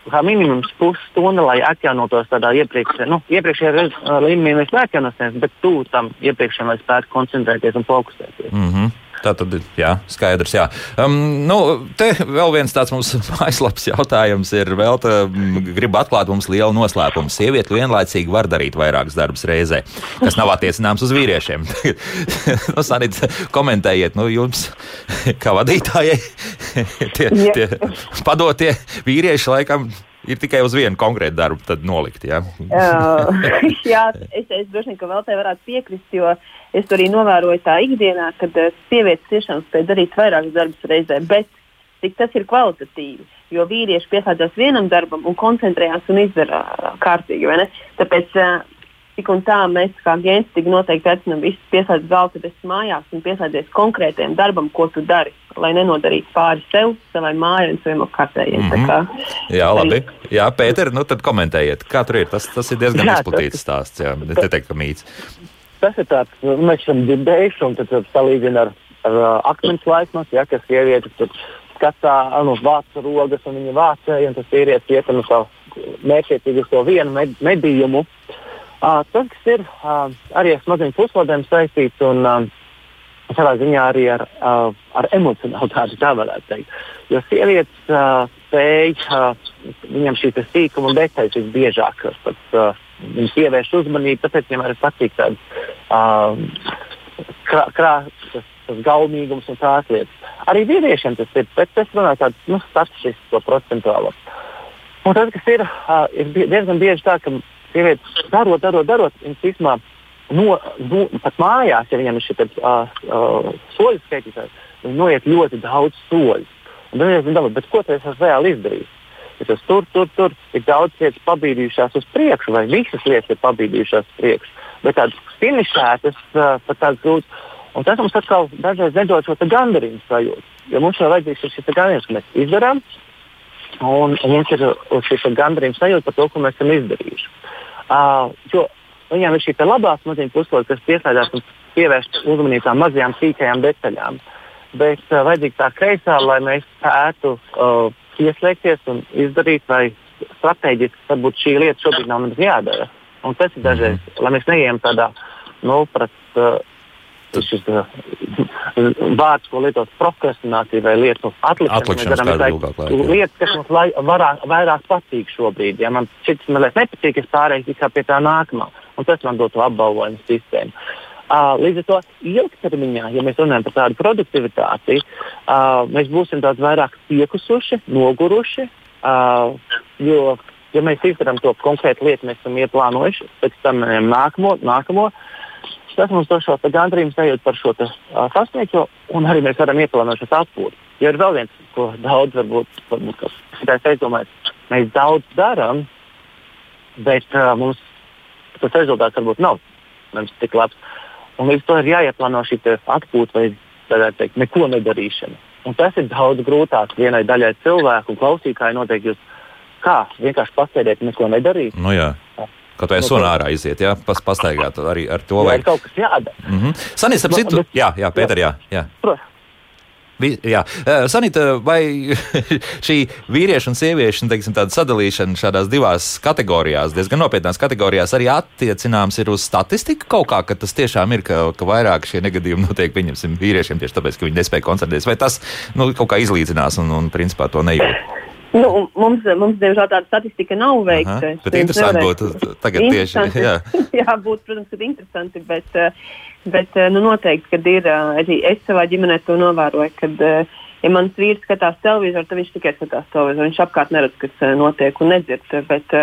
kā minimums pusstunda, lai atjaunotos tādā iepriekšējā, nu, iepriekšējā līmenī mēs neatjaunosimies, bet tuvu tam iepriekšējam, lai spētu koncentrēties un fokusēties. Mm -hmm. Tā tad ir jā, skaidrs. Jā. Um, nu, te vēl viens tāds mums aizlaps jautājums ir. Vēl tā, gribu atklāt mums lielu noslēpumu. Sieviete vienlaicīgi var darīt vairākas darbus reizē, kas nav attiecināms uz vīriešiem. nu, Sanīt, komentējiet, nu, jums kā vadītājai tie, tie padotie vīrieši laikam ir tikai uz vienu konkrētu darbu nolikt. Ja? uh, jā, es, es droši vien, vēl te varētu piekrist, jo es to arī novēroju tā ikdienā, kad uh, sievietes tiešām spēj darīt vairākus darbus reizē, bet cik tas ir kvalitatīvi. Jo vīrieši pieslēdzas vienam darbam un koncentrējās un izdara kārtīgi. Tāpēc uh, tik un tā mēs kā gēnstīgi noteikti aicinām visus pieslēgt galdu mājās un pieslēgties konkrētajam darbam, ko tu dari, lai nenodarītu pāri sev, savai mājai un saviem apkārtējiem. Mm -hmm. Jā, labi. Jā, Pēter, nu tad komentējiet, kā tur ir. Tas, tas ir diezgan jā, izplatīts stāsts, jā, te teikt, ka mīts. Tas ir tāds, nu, mēs esam dzirdējuši, un tad salīdzina ar, ar uh, akmens laikmetu, ja, kas sieviete skatā, nu, vāca rogas, un viņa vācēja, un tas vīrietis iet un savu mērķiecīgi uz to vienu med, medījumu. Uh, Uh, tas, kas ir uh, arī ar smadzeņu puslodēm saistīts un uh, savā ziņā arī ar, uh, ar emocionalitāti, tā varētu teikt. Jo sievietes uh, spēj, uh, viņam šī sīkuma detaļas visbiežāk, pat uh, viņas pievērš uzmanību, tāpēc viņam arī patīk tāds uh, krā, krā, tas, tas gaumīgums un tās lietas. Arī vīriešiem tas ir, bet es runāju tādu nu, statistisko procentuālo. Un tas, kas ir, uh, ir diezgan bieži tā, ka sievietes darot, darot, darot, viņas īstenībā no, no, pat mājās, ja viņam ir šis uh, uh, soļu skaitītājs, viņi noiet ļoti daudz soļu. Un tad viņi domā, ko tas esmu reāli izdarījis. Es esmu tur, tur, tur, ir daudz lietas pabīdījušās uz priekšu, vai visas lietas ir pabīdījušās uz priekšu. Bet tādas finišētas, uh, pat tādas grūtas. Un tas mums atkal dažreiz nedod šo gandarījumu sajūtu. Jo mums jau vajadzīgs šis gandarījums, ka mēs izdarām, un mums ir šis gandarījums sajūta par to, ko mēs esam izdarījuši. Uh, jo viņiem ir šī labā smadzeņu puslode, kas piesaistās un pievērš uzmanību tām mazajām, sīkajām detaļām. Bet uh, vajadzīga tā kreisā, lai mēs spētu uh, ieslēgties un izdarīt, vai strateģiski varbūt šī lieta šobrīd nav mums jādara. Un tas ir dažreiz, mm -hmm. lai mēs neejam tādā, nu, pret, uh, šis uh, vārds, ko lietot prokrastinācija vai lietu atlikšana. Darām lietas, kas mums lai, varā, vairāk patīk šobrīd. Ja man šis mazliet nepatīk, es pārēju pie tā nākamā. Un tas man dotu apbalvojumu sistēmu. Uh, līdz ar to ilgtermiņā, ja mēs runājam par tādu produktivitāti, uh, mēs būsim daudz vairāk piekusuši, noguruši. Uh, jo, ja mēs izdarām to konkrētu lietu, mēs esam ieplānojuši, pēc tam nākamo, nākamo uh, Tas mums dos šo gandrību sajūtu par šo sasniegto, un arī mēs varam ieplānot šo atpūtu. Jo ir vēl viens, ko daudz varbūt, varbūt tas aizdomājas, mēs daudz darām, bet uh, mums tas rezultāts varbūt nav mums tik labs. Un līdz to ir jāieplāno šī atpūta vai teikt, neko nedarīšana. Un tas ir daudz grūtāk vienai daļai cilvēku, klausītājai noteikti. Jūs kā vienkārši pasēdēt, neko nedarīt. Nu, jā. Kaut vai sonārā iziet, jā, pas, pastaigāt arī ar to. Vai kaut kas jādara? Mm -hmm. Sanīs, ap citu, jā, jā, Pēter, jā. jā. Protams. Jā, Sanita, vai šī vīriešu un sieviešu teiksim, sadalīšana šādās divās kategorijās, diezgan nopietnās kategorijās, arī attiecināms ir uz statistiku kaut kā, ka tas tiešām ir, ka, ka vairāk šie negadījumi notiek vīriešiem tieši tāpēc, ka viņi nespēja koncentrēties, vai tas nu, kaut kā izlīdzinās un, un principā to nejūt? Nu, mums, mums, diemžēl, tāda statistika nav veikta. Aha, bet interesanti būtu tagad tieši. Jā, jā būtu, protams, ka interesanti, bet, eh, bet eh, nu, noteikti, kad ir, eh, arī es savā ģimenē to novēroju, kad, ja mans vīrs skatās televizoru, tad viņš tikai skatās televizoru. Viņš apkārt neredz, kas notiek un nedzird. Bet,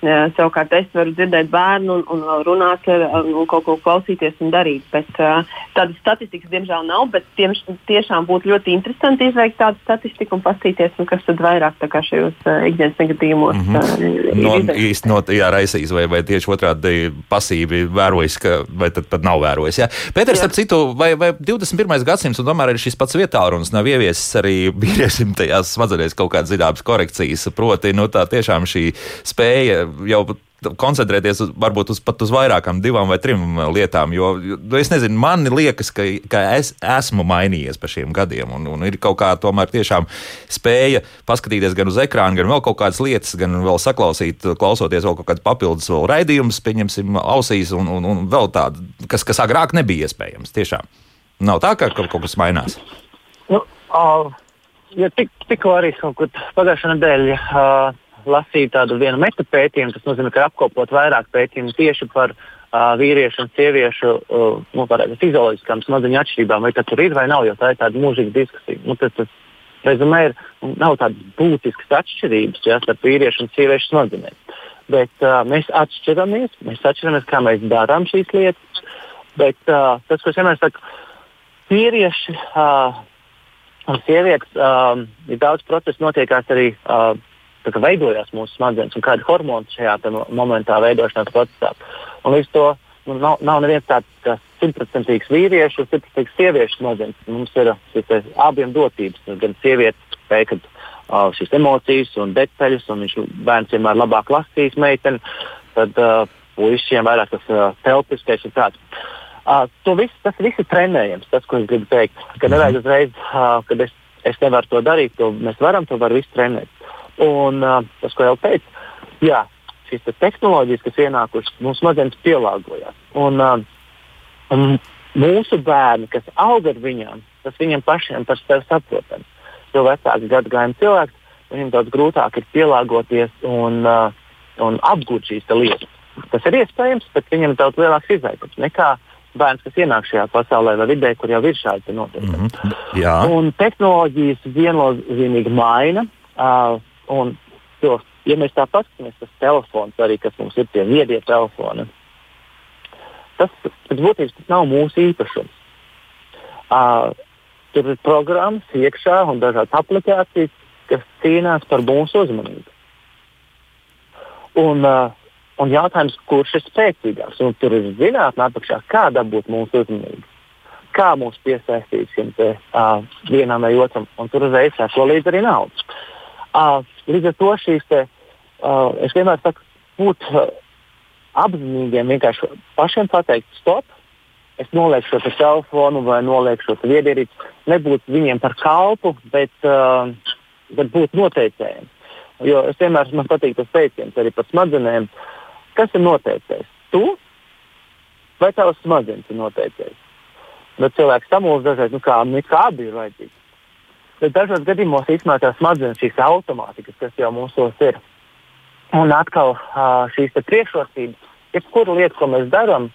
Savukārt es varu dzirdēt bērnu un, un runāt ar, un kaut ko klausīties un darīt. Bet, tādas statistikas, diemžēl, nav. Bet tiem, tiešām būtu ļoti interesanti izveikt tādu statistiku un paskatīties, un kas tad vairāk šajos uh, ikdienas negadījumos mm -hmm. no, īsti no, jā, raisīs, vai, vai tieši otrādi pasīvi vērojis, ka, vai tad pat nav vērojis. Jā. Pēters, starp citu, vai, vai 21. gadsimts, un tomēr arī šis pats vietāluns nav ieviesis arī vīriešiem tajās smadzenēs kaut kādas zināmas korekcijas, proti, nu tā tiešām šī spēja jau koncentrēties uz, varbūt uz pat uz vairākām, divām vai trim lietām. Jo, jo es nezinu, man liekas, ka, ka es esmu mainījies pa šiem gadiem. Un, un ir kaut kā tomēr tiešām spēja paskatīties gan uz ekrānu, gan vēl kaut kādas lietas, gan vēl saklausīt, klausoties vēl kaut kādas papildus raidījumus, pieņemsim, ausīs un, un, un vēl tādu, kas, kas agrāk nebija iespējams. Tiešām nav tā, ka kaut, kas mainās. Nu, uh, ja tik, tikko arī pagājušā nedēļa. Uh, lasīju tādu vienu metapētījumu, tas nozīmē, ka apkopot vairāk pētījumu tieši par uh, vīriešu un sieviešu uh, nu, fizioloģiskām smadzeņu atšķirībām, vai tur ir vai nav, jo tā ir tāda mūžīga diskusija. Nu, tas, tas, Rezumē, ir, nu, nav tādas būtiskas atšķirības ja, starp vīriešu un sieviešu smadzenēm. Bet uh, mēs atšķiramies, mēs atšķiramies, kā mēs darām šīs lietas. Bet uh, tas, ko es vienmēr saku, vīrieši uh, un sievietes, uh, ir daudz procesu notiekās arī uh, veidojās mūsu smadzenes un kādi hormoni šajā momentā veidošanās procesā. Un līdz to nu, nav, nav neviens tāds simtprocentīgs vīriešu un simtprocentīgs sieviešu smadzenes. Mums ir šis abiem dotības. Gan sievietes spēj, kad uh, šīs emocijas un detaļas, un viņš bērns vienmēr labāk lasīs meiteni, tad uh, puišiem vairāk tas uh, telpiskais ir tāds. Uh, visu, tas viss ir trenējams, tas, ko es gribu teikt. Ka nevajag uzreiz, uh, kad es, es nevaru to darīt, to mēs varam to var visu trenēt. Un uh, tas, ko jau teicu, jā, šīs te tehnoloģijas, kas ienākušas, mūsu smadzenes pielāgojās. Un, uh, un mūsu bērni, kas aug ar viņiem, tas viņiem pašiem par sevi saprotami. Jo vecāki gadagājumi cilvēki, viņiem daudz grūtāk ir pielāgoties un, uh, un apgūt šīs lietas. Tas ir iespējams, bet viņam ir daudz lielāks izaicinājums nekā bērns, kas ienāk šajā pasaulē vai vidē, kur jau ir šādi notikumi. Mm -hmm. Un tehnoloģijas viennozīmīgi maina. Uh, Un, jo, ja mēs tā paskatāmies, tas telefons arī, kas mums ir tie viedie telefoni, tas pēc būtības tas nav mūsu īpašums. Uh, tur ir programmas iekšā un dažādas aplikācijas, kas cīnās par mūsu uzmanību. Un, uh, un jautājums, kurš ir spēcīgāks? Un tur ir zinātnē apakšā, kā dabūt mūsu uzmanību. Kā mūs piesaistīt šim te, uh, vienam vai otram, un tur uzreiz sēko līdzi arī naudas. Uh, līdz ar to šīs te, uh, es vienmēr saku, būt uh, apzinīgiem, vienkārši pašiem pateikt, stop, es nolieku šo te telefonu vai nolieku šo viedierīci, nebūt viņiem par kalpu, bet, uh, bet būt noteicējiem. Jo es vienmēr man patīk tas teiciens arī par smadzenēm. Kas ir noteicējis? Tu vai tavs smadzenes ir noteicējis? Bet cilvēks samulst dažreiz, nu kā, nu kā abi ir vajadzīgi. Bet dažos gadījumos īstenībā tās smadzenes, šīs automātikas, kas jau mūsos ir. Un atkal šīs priekšrocības, jebkura lieta, ko mēs darām,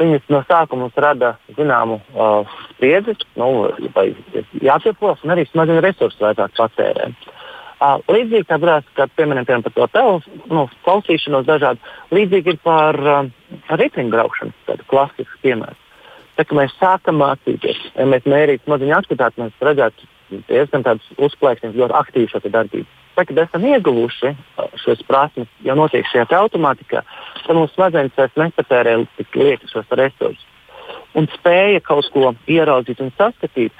viņas no sākuma rada zināmu uh, spriedzi, nu, vai jāpieplos, un arī smadzeņu resursus vajadzētu patērēt. Uh, līdzīgi kā pieminējām par to telefonu, nu, klausīšanos dažādi, līdzīgi ir par uh, riteņbraukšanu, tādu klasisku piemēru. Tā, kad mēs sākam mācīties, ja mēs mērītu smadzeņu aktivitāti, mēs redzētu diezgan uzplēksnis, ļoti aktīvs šo darbību. Tā, kad esam ieguvuši šos prasmes, jau notiek šajā automātikā, tad mums smadzenes nepatērē tik lieki šos resursus. Un spēja kaut ko ieraudzīt un saskatīt,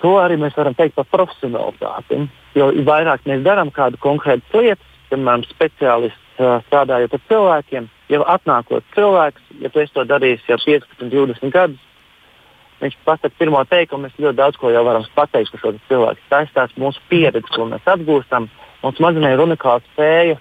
to arī mēs varam teikt par profesionālitāti. Jo vairāk mēs darām kādu konkrētu lietu, piemēram, speciālists strādājot ar cilvēkiem, jau atnākot cilvēks, ja tu to darīsi jau 15, 20 gadus, viņš pasaka pirmo teikumu, mēs ļoti daudz ko jau varam pateikt par šo cilvēku. Tā ir tās mūsu pieredze, ko mēs apgūstam. Mums smadzenē ir unikāla spēja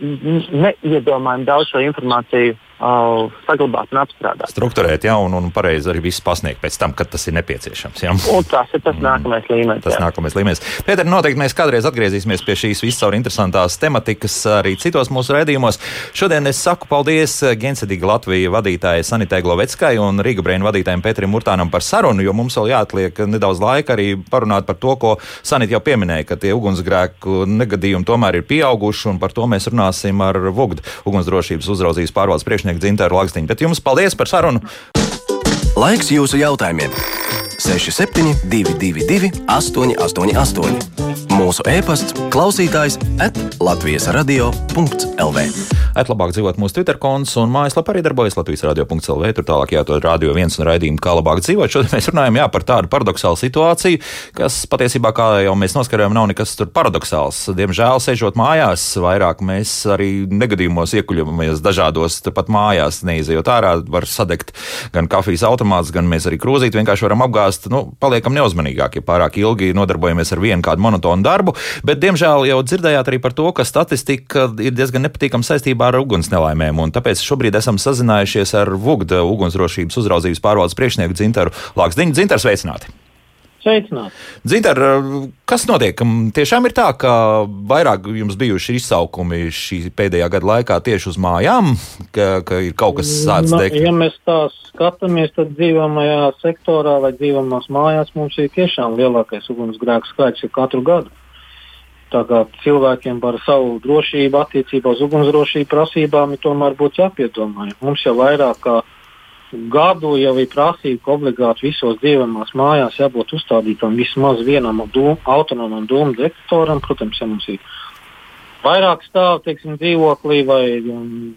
neiedomājami daudz šo informāciju uh, saglabāt un apstrādāt. Struktūrēt, jā, un, un pareizi arī viss pasniegt pēc tam, kad tas ir nepieciešams. Jā. Un tas ir tas mm. nākamais līmenis. Tas jā. nākamais līmenis. Pēter, noteikti mēs kādreiz atgriezīsimies pie šīs viscaur interesantās tematikas arī citos mūsu redzījumos. Šodien es saku paldies Gensedīga Latvijas vadītājai Sanitē Gloveckai un Rīga Breina vadītājiem Petrim Murtānam par sarunu, jo mums vēl jāatliek nedaudz laika arī parunāt par to, ko Sanit jau pieminēja, ka tie ugunsgrēku negadījumi tomēr ir pieauguši, un par to mēs runāsim ar VUGD ugunsdrošības uzraudzības pārvaldes priekšnieku priekšnieku Dzintāru Lakstiņu. Bet jums paldies par sarunu! Laiks jūsu jautājumiem! 6722, 888, mūsu e-pasts, klausītājs at Latvijas radio.lv. Atlabāk dzīvot mūsu Twitter konts un mājaslapā arī darbojas Latvijas radio.lv. Tur tālāk jāatrod radio viens un raidījumu, kā labāk dzīvot. Šodien mēs runājam jā, par tādu paradoxālu situāciju, kas patiesībā, kā jau mēs noskarējām, nav nekas tur paradoxāls. Diemžēl, sežot mājās, vairāk mēs arī negadījumos iekuļamies dažādos, turpat mājās neizejot ārā, var sadegt gan kafijas automāts, gan mēs arī krūzīt vienkārši varam apgāzt. Nu, paliekam neuzmanīgāki, ja pārāk ilgi nodarbojamies ar vienu kādu monotonu darbu, bet, diemžēl, jau dzirdējāt arī par to, ka statistika ir diezgan nepatīkama saistībā ar uguns nelaimēm. Tāpēc šobrīd esam sazinājušies ar VUGD ugunsdrošības uzraudzības pārvaldes priekšnieku Dzintaru Lāksdiņu. Dzintars, sveicināti! Dzintar, kas notiek? Tiešām ir tā, ka vairāk jums bijuši izsaukumi šī pēdējā gada laikā tieši uz mājām, ka, ka ir kaut kas sācis degt? Ja mēs tā skatāmies, tad dzīvojamajā sektorā vai dzīvojamās mājās mums ir tiešām lielākais ugunsgrēku skaits katru gadu. Tā kā cilvēkiem par savu drošību, attiecībā uz ugunsdrošību prasībām ir tomēr būtu jāpiedomā. Mums jau vairāk kā gadu jau ir prasība, ka obligāti visos dzīvojamās mājās jābūt uzstādītam vismaz vienam dūm, autonomam dūmu detektoram. Protams, ja mums ir vairāk stāvu teiksim, dzīvoklī vai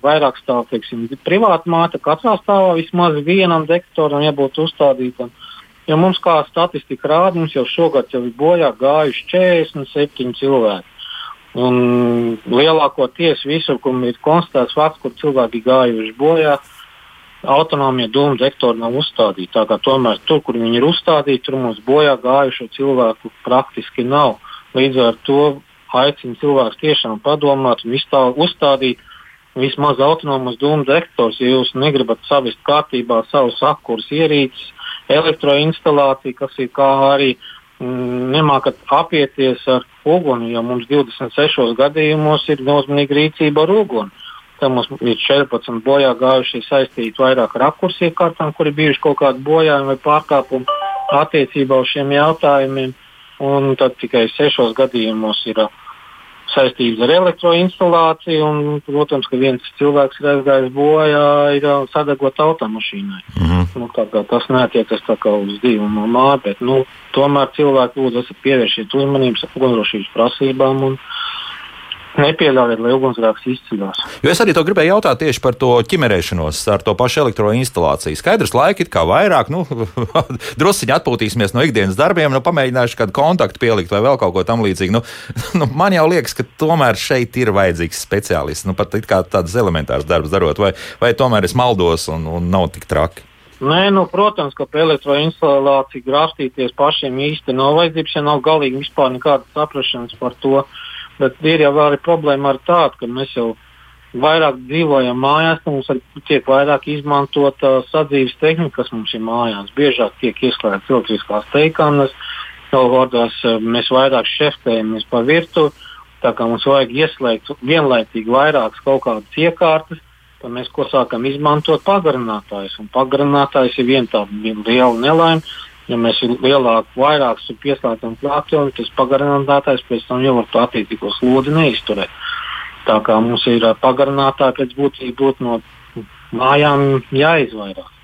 vairāk stāvu teiksim, privāta māte, katrā stāvā vismaz vienam detektoram jābūt uzstādītam. Jo mums, kā statistika rāda, mums jau šogad jau ir bojā gājuši 47 cilvēki. Un lielākoties visur, kur ir konstatēts fakts, kur cilvēki gājuši bojā, autonomie dūmu detektori nav uzstādīti. Tā kā tomēr tur, kur viņi ir uzstādīti, tur mums bojā gājušo cilvēku praktiski nav. Līdz ar to aicinu cilvēkus tiešām padomāt un uzstādīt vismaz autonomus dūmu detektorus, ja jūs negribat savest kārtībā savus akkurus ierīces elektroinstalācija, kas ir kā arī mm, nemākat apieties ar uguni, jo mums 26 gadījumos ir nozīmīga rīcība ar uguni. Tad mums ir 14 bojā gājušie saistīti vairāk ar apkursu iekārtām, kuri bijuši kaut kādi bojājumi vai pārkāpumi attiecībā uz šiem jautājumiem. Un tad tikai 6 gadījumos ir uh, saistības ar elektroinstalāciju. Un, protams, ka viens cilvēks ir aizgājis bojā, ir sadegot automašīnai. Mm -hmm. nu, tas neatiecas uz dzīvumu māju, bet nu, tomēr cilvēki lūdzu pievērsiet uzmanību ugunsdrošības prasībām. Un, nepieļaujiet, lai ugunsgrēks izceļās. Jo es arī to gribēju jautāt tieši par to ķimerēšanos ar to pašu elektroinstalāciju. Skaidrs, laika ir kā vairāk, nu, druskuļi atpūtīsimies no ikdienas darbiem, nu, pamēģināšu kādu kontaktu pielikt vai vēl kaut ko tamlīdzīgu. Nu, nu, man jau liekas, ka tomēr šeit ir vajadzīgs speciālists, nu, pat tāds elementārs darbs darot, vai, vai tomēr es maldos un, un nav tik traki. Nē, nu, protams, ka par elektroinstalāciju grāftīties pašiem īsti nav vajadzības, ja nav galīgi vispār nekādas saprašanas par to. Uh, Bet ir jau arī problēma ar tādu, ka mēs jau vairāk dzīvojam mājās, mums tiek vairāk izmantota sadzīves tehnika, kas mums ir mājās. Biežāk tiek ieslēgtas elektriskās teikanas, vēl vārdos eh, mēs vairāk šeftējamies pa virtuvi. Tā kā mums vajag ieslēgt vienlaicīgi vairākas kaut kādas iekārtas, tad mēs ko sākam izmantot pagarinātājus. Un pagarinātājs ir viena tāda liela nelaime ja mēs lielāku, vairāk pieslēdzam plātoni, tas pagarinātājs pēc tam jau var to attiecīgo slodzi neizturēt. Tā kā mums ir pagarinātāji pēc būtības būtu no mājām jāizvairās.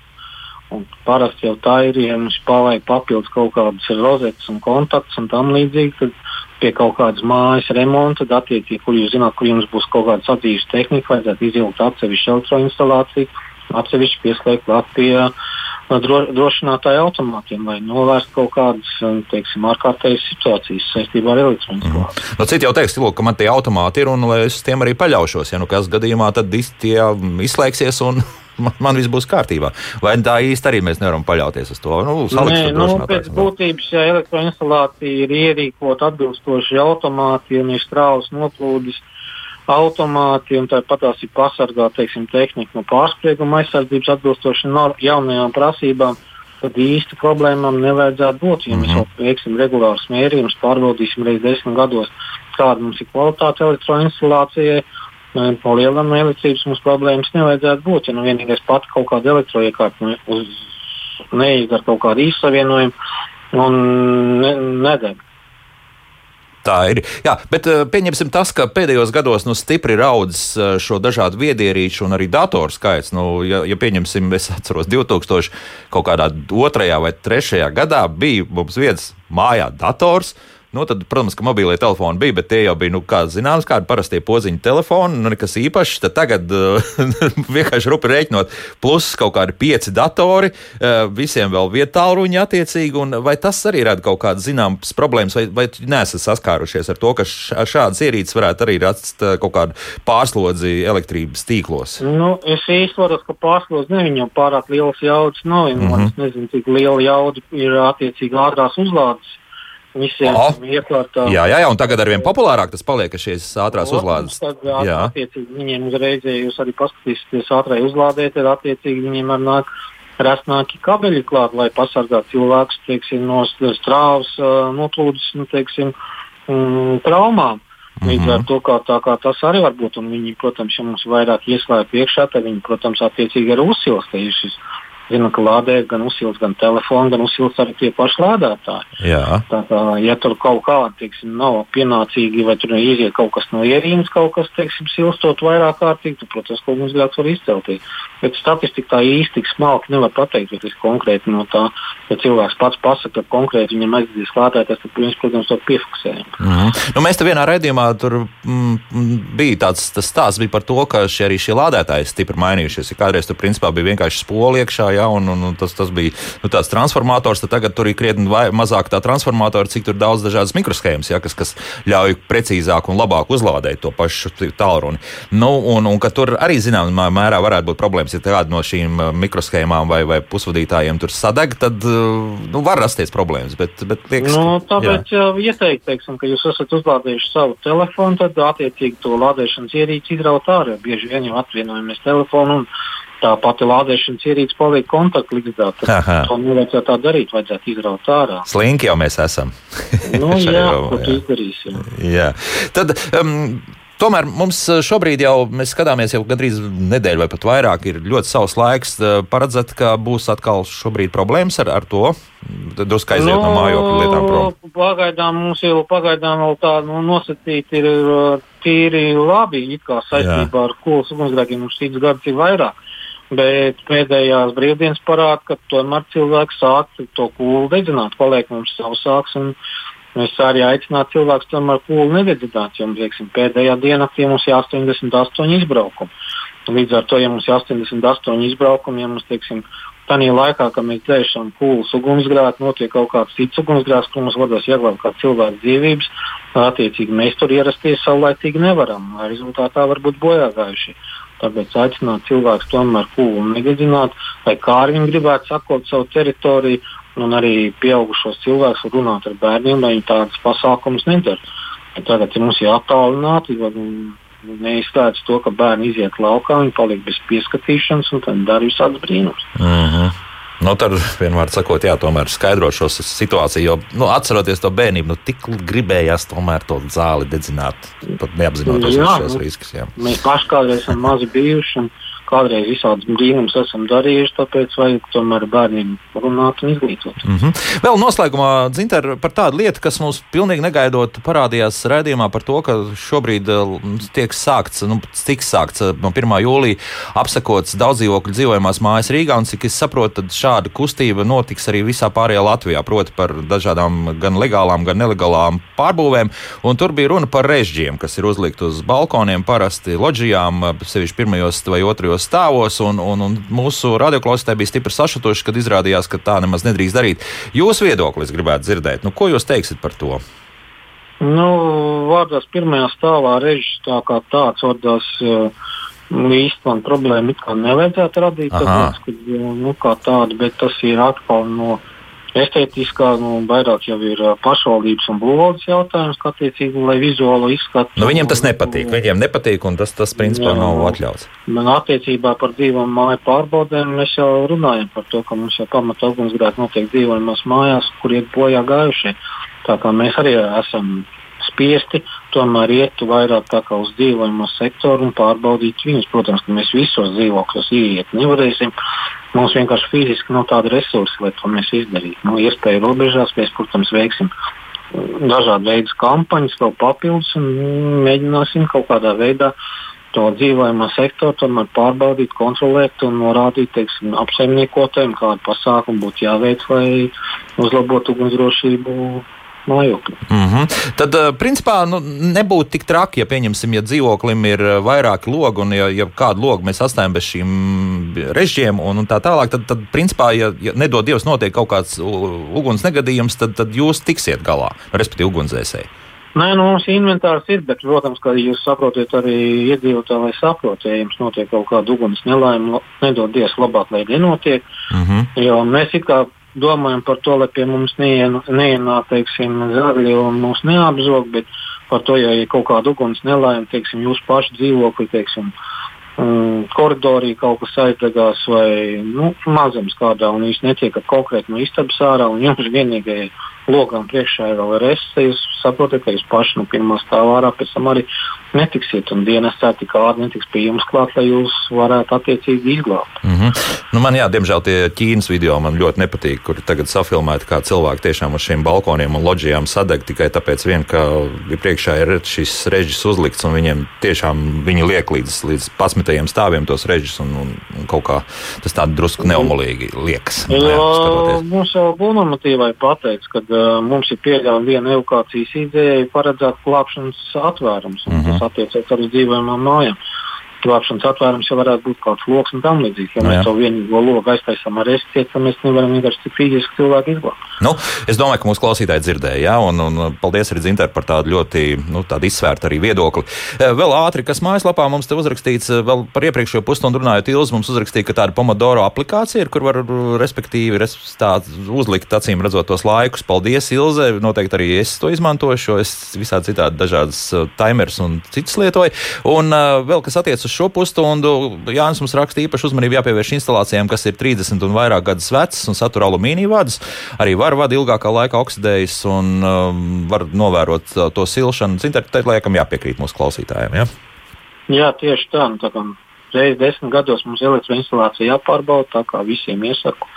Un parasti jau tā ir, ja mums paliek papildus kaut kādas rozetes un kontakts un tam līdzīgi, tad pie kaut kādas mājas remonta, tad attiecīgi, kur jūs zināt, kur jums būs kaut kāda sadzīves tehnika, vajadzētu izvilkt atsevišķu elektroinstalāciju, atsevišķi pieslēgt klāt pie uh, dro, drošinātāju automātiem, lai novērstu kaut kādas um, teiksim, ārkārtējas situācijas saistībā ar elektronisko. Mm. Nu, Citi jau teiks, lūk, ka man tie automāti ir un es tiem arī paļaušos. Ja nu kas gadījumā tad tie izslēgsies un man, man viss būs kārtībā. Vai tā īsti arī mēs nevaram paļauties uz to? Nu, Nē, nu, pēc būtības, ja elektroinstalācija ir ierīkota atbilstoši automāti, ja ir strāvas noplūdes, automāti, un tāpat tās ir pasargāta teiksim, tehnika no pārsprieguma aizsardzības atbilstoši jaunajām prasībām. Tad īsti problēmām nevajadzētu būt. Ja mēs Mhm. veiksim regulārus mērījumus, pārbaudīsim reizes desmit gados, kāda mums ir kvalitāte elektroinstalācijai, nu, pa lielam no elektrības mums problēmas nevajadzētu būt. Ja nu vienīgais pat kaut kāda elektroiekārta nu, neizdara kaut kādu izsavienojumu un ne, nedeg. Tā ir. Jā, bet eh, pieņemsim tas, ka pēdējos gados nu, stipri ir audzis eh, šo dažādu viedierīču un arī datoru skaits. Nu, ja, ja pieņemsim, es atceros 2000 kaut kādā otrajā vai trešajā gadā bija mums viens mājā dators. Nu, tad, protams, ka mobilie telefoni bija, bet tie jau bija, nu, kā zināms, kādi parastie podziņu telefoni, nu, nekas īpašs. Tad tagad uh, vienkārši rupi rēķinot, plus kaut kādi pieci datori, uh, visiem vēl vietāluņi attiecīgi. Un vai tas arī rada kaut kādas zināmas problēmas, vai, vai neesat saskārušies ar to, ka šādas ierīces varētu arī rast uh, kaut kādu pārslodzi elektrības tīklos? Nu, es varu, ka pārslodzi ne viņam pārāk liels jaudas nav. Mm Mhm. -hmm. Es nezinu, cik liela jauda ir attiecīgi ātrās uzlādes. Visiem O, iekārtām. Jā, jā, jā, un tagad arvien populārāk tas paliek, ka šīs ātrās uzlādes. Tad, jā. Attiecīgi, viņiem uzreiz, ja jūs arī paskatīsieties ātrai uzlādē, tad attiecīgi viņiem var nāk rasnāki kabeļi klāt, lai pasargātu cilvēkus teiksim, no strāvas, noplūdes, nu, teiksim, mm, traumām. Līdz ar to, kā, tā, kā tas arī var būt, un viņi, protams, ja mums vairāk ieslēdz priekšā, tad viņi, protams, attiecīgi arī uzsils. ka ir šis Zinu, ka lādē gan uzsils, gan telefons, gan uzsils arī tie paši lādētāji. Jā. Tā kā, ja tur kaut kāda, teiksim, nav pienācīgi, vai tur iziet kaut kas no ierīnas, kaut kas, teiksim, silstot vairāk kārtīgi, tad, protams, kaut kas grāts var izcelties. Bet statistika tā īsti tik smalki nevar pateikt, jo tas konkrēti no tā, ja cilvēks pats pasaka, ka konkrēti viņam aizdīs klātētājs, tad mēs, protams, to piefiksējam. Mm. Nu, mēs te vienā raidījumā tur mm, mm, bija tāds stāsts bija par to, ka šie, arī šie lādētāji ir stipri mainījušies. Ja kādreiz tur principā bija vienkārši spoli iekšā, ja, un, un, un tas, tas bija nu, tāds transformators, tad tagad tur ir krietni vai, mazāk tā transformatora, cik tur daudz dažādas mikroshēmas, ja, kas, kas ļauj precīzāk un labāk uzlādēt to pašu tālruni. Nu, un, un ka tur arī zināmā mērā varētu būt problēmas, ja kāda no šīm uh, mikroshēmām vai, vai pusvadītājiem tur sadeg, tad nu, var rasties problēmas. Bet, bet liekas, Nu, jā. tāpēc jau ieteikt, teiksim, ka jūs esat uzlādējuši savu telefonu, tad attiecīgi to lādēšanas ierīci izraut ārā. Bieži vien jau atvienojamies telefonu un tā pati lādēšanas ierīce paliek kontaktlīdzdā. Aha. To nevajadzētu tā darīt, vajadzētu izraut ārā. Slinki jau mēs esam. Nu, jā, jomā, ko tu jā. izdarīsi? jā. Jā. Tad, um, tomēr mums šobrīd jau, mēs skatāmies jau gandrīz nedēļu vai pat vairāk, ir ļoti savs laiks. Uh, Paredzēt, ka būs atkal šobrīd problēmas ar, ar to. Drusku aiziet no mājokļa lietām prom. Nu, Pagaidām mums jau pagaidām vēl tā nu, nosacīta ir uh, tīri labi, it kā saistībā ar kolas ugunsgrēkiem mums šīs gads ir vairāk. Bet pēdējās brīvdienas parāda, ka tomēr cilvēks sāk to kūlu dedzināt, paliek mums sausāks. Mēs arī aicinām cilvēkus tomēr kūlu nededzināt, jo teiksim, pēdējā dienā mums ir 88 izbraukumi. Līdz ar to, ja mums ir 88 izbraukumi, ja mums teiksim, tādā laikā, kad mēs dzēšam kūlas ugunsgrēku, notiek kaut kāds cits ugunsgrēks, kur mums vadās jāglābj kā cilvēku dzīvības, attiecīgi mēs tur ierasties saulaicīgi nevaram. Rezultātā var būt bojāgājuši. Tāpēc aicināt cilvēkus tomēr kūlu nededzināt, lai kā arī viņi gribētu sakot savu teritoriju, un arī pieaugušos cilvēkus runāt ar bērniem, lai viņi tādas pasākumus nedara. Tagad ja mums ir attālināti, neizslēdz to, ka bērni iziet laukā, viņi paliek bez pieskatīšanas un tad dara visādas brīnums. Mm -hmm. Nu, tad vienmēr sakot, jā, tomēr skaidrot šo situāciju, jo nu, atceroties to bērnību, nu, tik gribējās tomēr to zāli dedzināt, pat neapzinoties Jā, šos nu. riskus. Jā. Mēs paši kādreiz esam mazi bijuši un kādreiz visādas brīnumus esam darījuši, tāpēc vajag tomēr bērniem runāt un izglītot. Mm -hmm. Vēl noslēgumā, Zinter, par tādu lietu, kas mums pilnīgi negaidot parādījās redzējumā par to, ka šobrīd eh, tiek sākts, nu, tiks sākts eh, no 1. jūlija apsakots daudz dzīvokļu dzīvojamās mājas Rīgā, un cik es saprotu, tad šāda kustība notiks arī visā pārējā Latvijā, proti par dažādām gan legālām, gan nelegālām pārbūvēm, un tur bija runa par režģiem, kas ir uzlikt uz balkoniem parasti loģijām, sevišķi pirmajos vai otrajos stāvos, un, un, un mūsu radioklausītāji bija stipri sašutuši, kad izrādījās, ka tā nemaz nedrīkst darīt. Jūsu viedoklis gribētu dzirdēt, nu, ko jūs teiksiet par to? Nu, vārdās pirmajā stāvā režģis tā kā tāds vārdās. Uh, Īsti man problēma it kā nevajadzētu radīt, tāpēc, ka, nu, kā tāda, bet tas ir atkal no estētiskā, nu, vairāk jau ir pašvaldības un būvvaldes jautājums, kā attiecīgi, lai vizuālo izskatu. Nu, viņiem tas nepatīk. Viņiem nepatīk, un tas, tas principā jā, nav atļauts. Man attiecībā par dzīvām māju pārbaudēm mēs jau runājam par to, ka mums jau pamata ugunsgrēki notiek dzīvojamās mājās, kur iet bojā gājušie. Tā kā mēs arī esam spiesti tomēr iet vairāk uz dzīvojamo sektoru un pārbaudīt viņus. Protams, ka mēs visos dzīvokļos ieiet nevarēsim. Mums vienkārši fiziski nav tāda resursa, lai to mēs izdarītu. Nu, iespēju robežās mēs, protams, veiksim dažādu veidu kampaņas, vēl papildus un mēģināsim kaut kādā veidā to dzīvojamo sektoru tomēr pārbaudīt, kontrolēt un norādīt teiksim, apsaimniekotājiem, kādu pasākumu būtu jāveic, lai uzlabotu ugunsdrošību mājokļi. Mm -hmm. Tad, eh, principā, nu, nebūtu tik traki, ja, pieņemsim, ja dzīvoklim ir eh, vairāki logi un ja, ja kādu logu mēs atstājam bez šīm režģiem un, un tā tālāk, tad, tad principā, ja, ja nedod Dievs, notiek kaut kāds uguns negadījums, tad, tad jūs tiksiet galā, respektīvi ugunsdzēsēji. Nē, nu, mums inventārs ir, bet, protams, kā jūs saprotat, arī iedzīvotāji, lai saprotu, ja jums notiek kaut kāda uguns nelaime, nedod Dievs, labāk, lai nenotiek. Mm -hmm. Jo mēs it kā domājam par to, lai pie mums neienāk zāļi un mūs neapzog, bet par to, ja ir kaut kāda uguns nelaime, teiksim, jūs paši dzīvokļi, teiksim, um, koridorī kaut kas aizdegās vai nu, mazums kādā un jūs netiekat konkrēti no istabas ārā un jums vienīgais logam priekšā ir vēl rests, jūs saprotat, ka jūs paši no pirmā stāvā ārā pēc tam arī netiksiet un dienas tā tik ātri netiks pie jums klāt, lai jūs varētu attiecīgi izglābt. Mm -hmm. nu, man jā, diemžēl tie Ķīnas video man ļoti nepatīk, kur tagad safilmēti, kā cilvēki tiešām uz šiem balkoniem un loģijām sadeg tikai tāpēc, vien, ka priekšā ir šis režģis uzlikts un viņiem tiešām viņi liek līdz, līdz pasmitajiem stāviem tos režģus un, un, un kaut kā tas tā drusku neumolīgi liekas. Jā, jā, mums jau būvnormatīvai pateiks, ka uh, mums ir pieļaujama viena evakuācijas izēja paredzēta glābšanas atvērums. Mm -hmm. Tas attiecas arī uz dzīvojamām mājām glābšanas atvērums jau varētu būt kaut kāds lokus un tam līdzīgs. Ja no, nu mēs to vienīgo loku aiztaisām ar esi, tad mēs nevaram vienkārši fiziski cilvēku izglābt. Nu, es domāju, ka mūsu klausītāji dzirdēja, ja, un, un paldies arī Zinter par tādu ļoti nu, tādu izsvērtu arī viedokli. Eh, vēl ātri, kas mājaslapā mums te uzrakstīts, eh, vēl par iepriekšējo pusstundu runājot, Ilz mums uzrakstīja, ka tāda Pomodoro aplikācija ir, kur var respektīvi uzlikt acīm redzot tos laikus. Paldies, Ilze! Noteikti arī es to izmantošu, es visādi citādi dažādas eh, timers un citas lietoju. Un vēl kas attiec uz šo pusstundu Jānis mums raksta īpaši uzmanību jāpievērš instalācijām, kas ir 30 un vairāk gadus vecas un satura alumīnija vadus. Arī var vadi ilgākā laikā oksidējas un um, var novērot uh, to silšanu. Zināt, laikam jāpiekrīt mūsu klausītājiem. Ja? Jā, tieši tā. Nu, tā reizes desmit gados mums elektroinstalācija jāpārbauda, tā kā visiem iesaku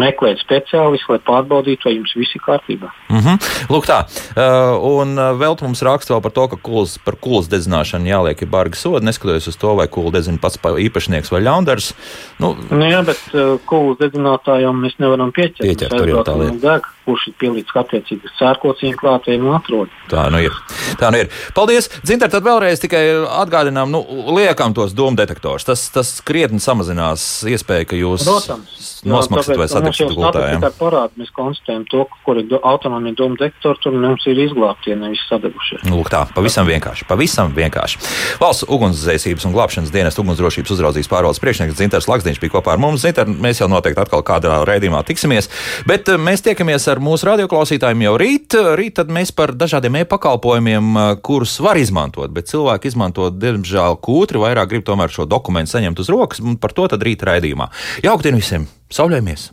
meklēt speciālistu, lai pārbaudītu, vai jums viss ir kārtībā. Mm -hmm. Lūk, tā. Uh, un uh, vēl mums raksta par to, ka kuls, par kulas dedzināšanu jāliek ir bargi sodi, neskatoties uz to, vai kula dedzina pats īpašnieks vai ļaundars. Nu, nu jā, bet uh, kulas dedzinātājiem mēs nevaram pieķert. Pieķert, tur jau tā lieta. Kurš ir pielīdz attiecīgi sērkocienu klātiem un atrod. Tā nu ir. Tā nu ir. Paldies! Dzinter, tad vēlreiz tikai atgādinām, nu, liekam tos domu detektorus. Tas, tas krietni samazinās iespēju, ka jūs nosmaksat vai sadedzat sadegšanas gultā. Parādi, mēs konstatējam to, kur ir autonomija doma detektori, tur mums ir izglābtie, nevis sadegušie. Lūk tā, pavisam vienkārši. Pavisam vienkārši. Valsts ugunsdzēsības un glābšanas dienas ugunsdrošības uzraudzības pārvaldes priekšnieks Zinters Lakstiņš bija kopā ar mums. Zinter, mēs jau noteikti atkal kādā raidījumā tiksimies, bet eh, mēs tiekamies ar mūsu radioklausītājiem jau rīt. Rīt tad mēs par dažādiem e-pakalpojumiem, kurus var izmantot, bet cilvēki izmanto, diemžēl, kūtri, vairāk grib tomēr šo dokumentu saņemt uz rokas, un par to tad rīt raidījumā. Jauktdien visiem! Sauļojamies!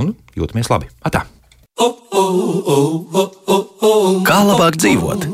un jūtamies labi. Atā! Kā labāk dzīvot?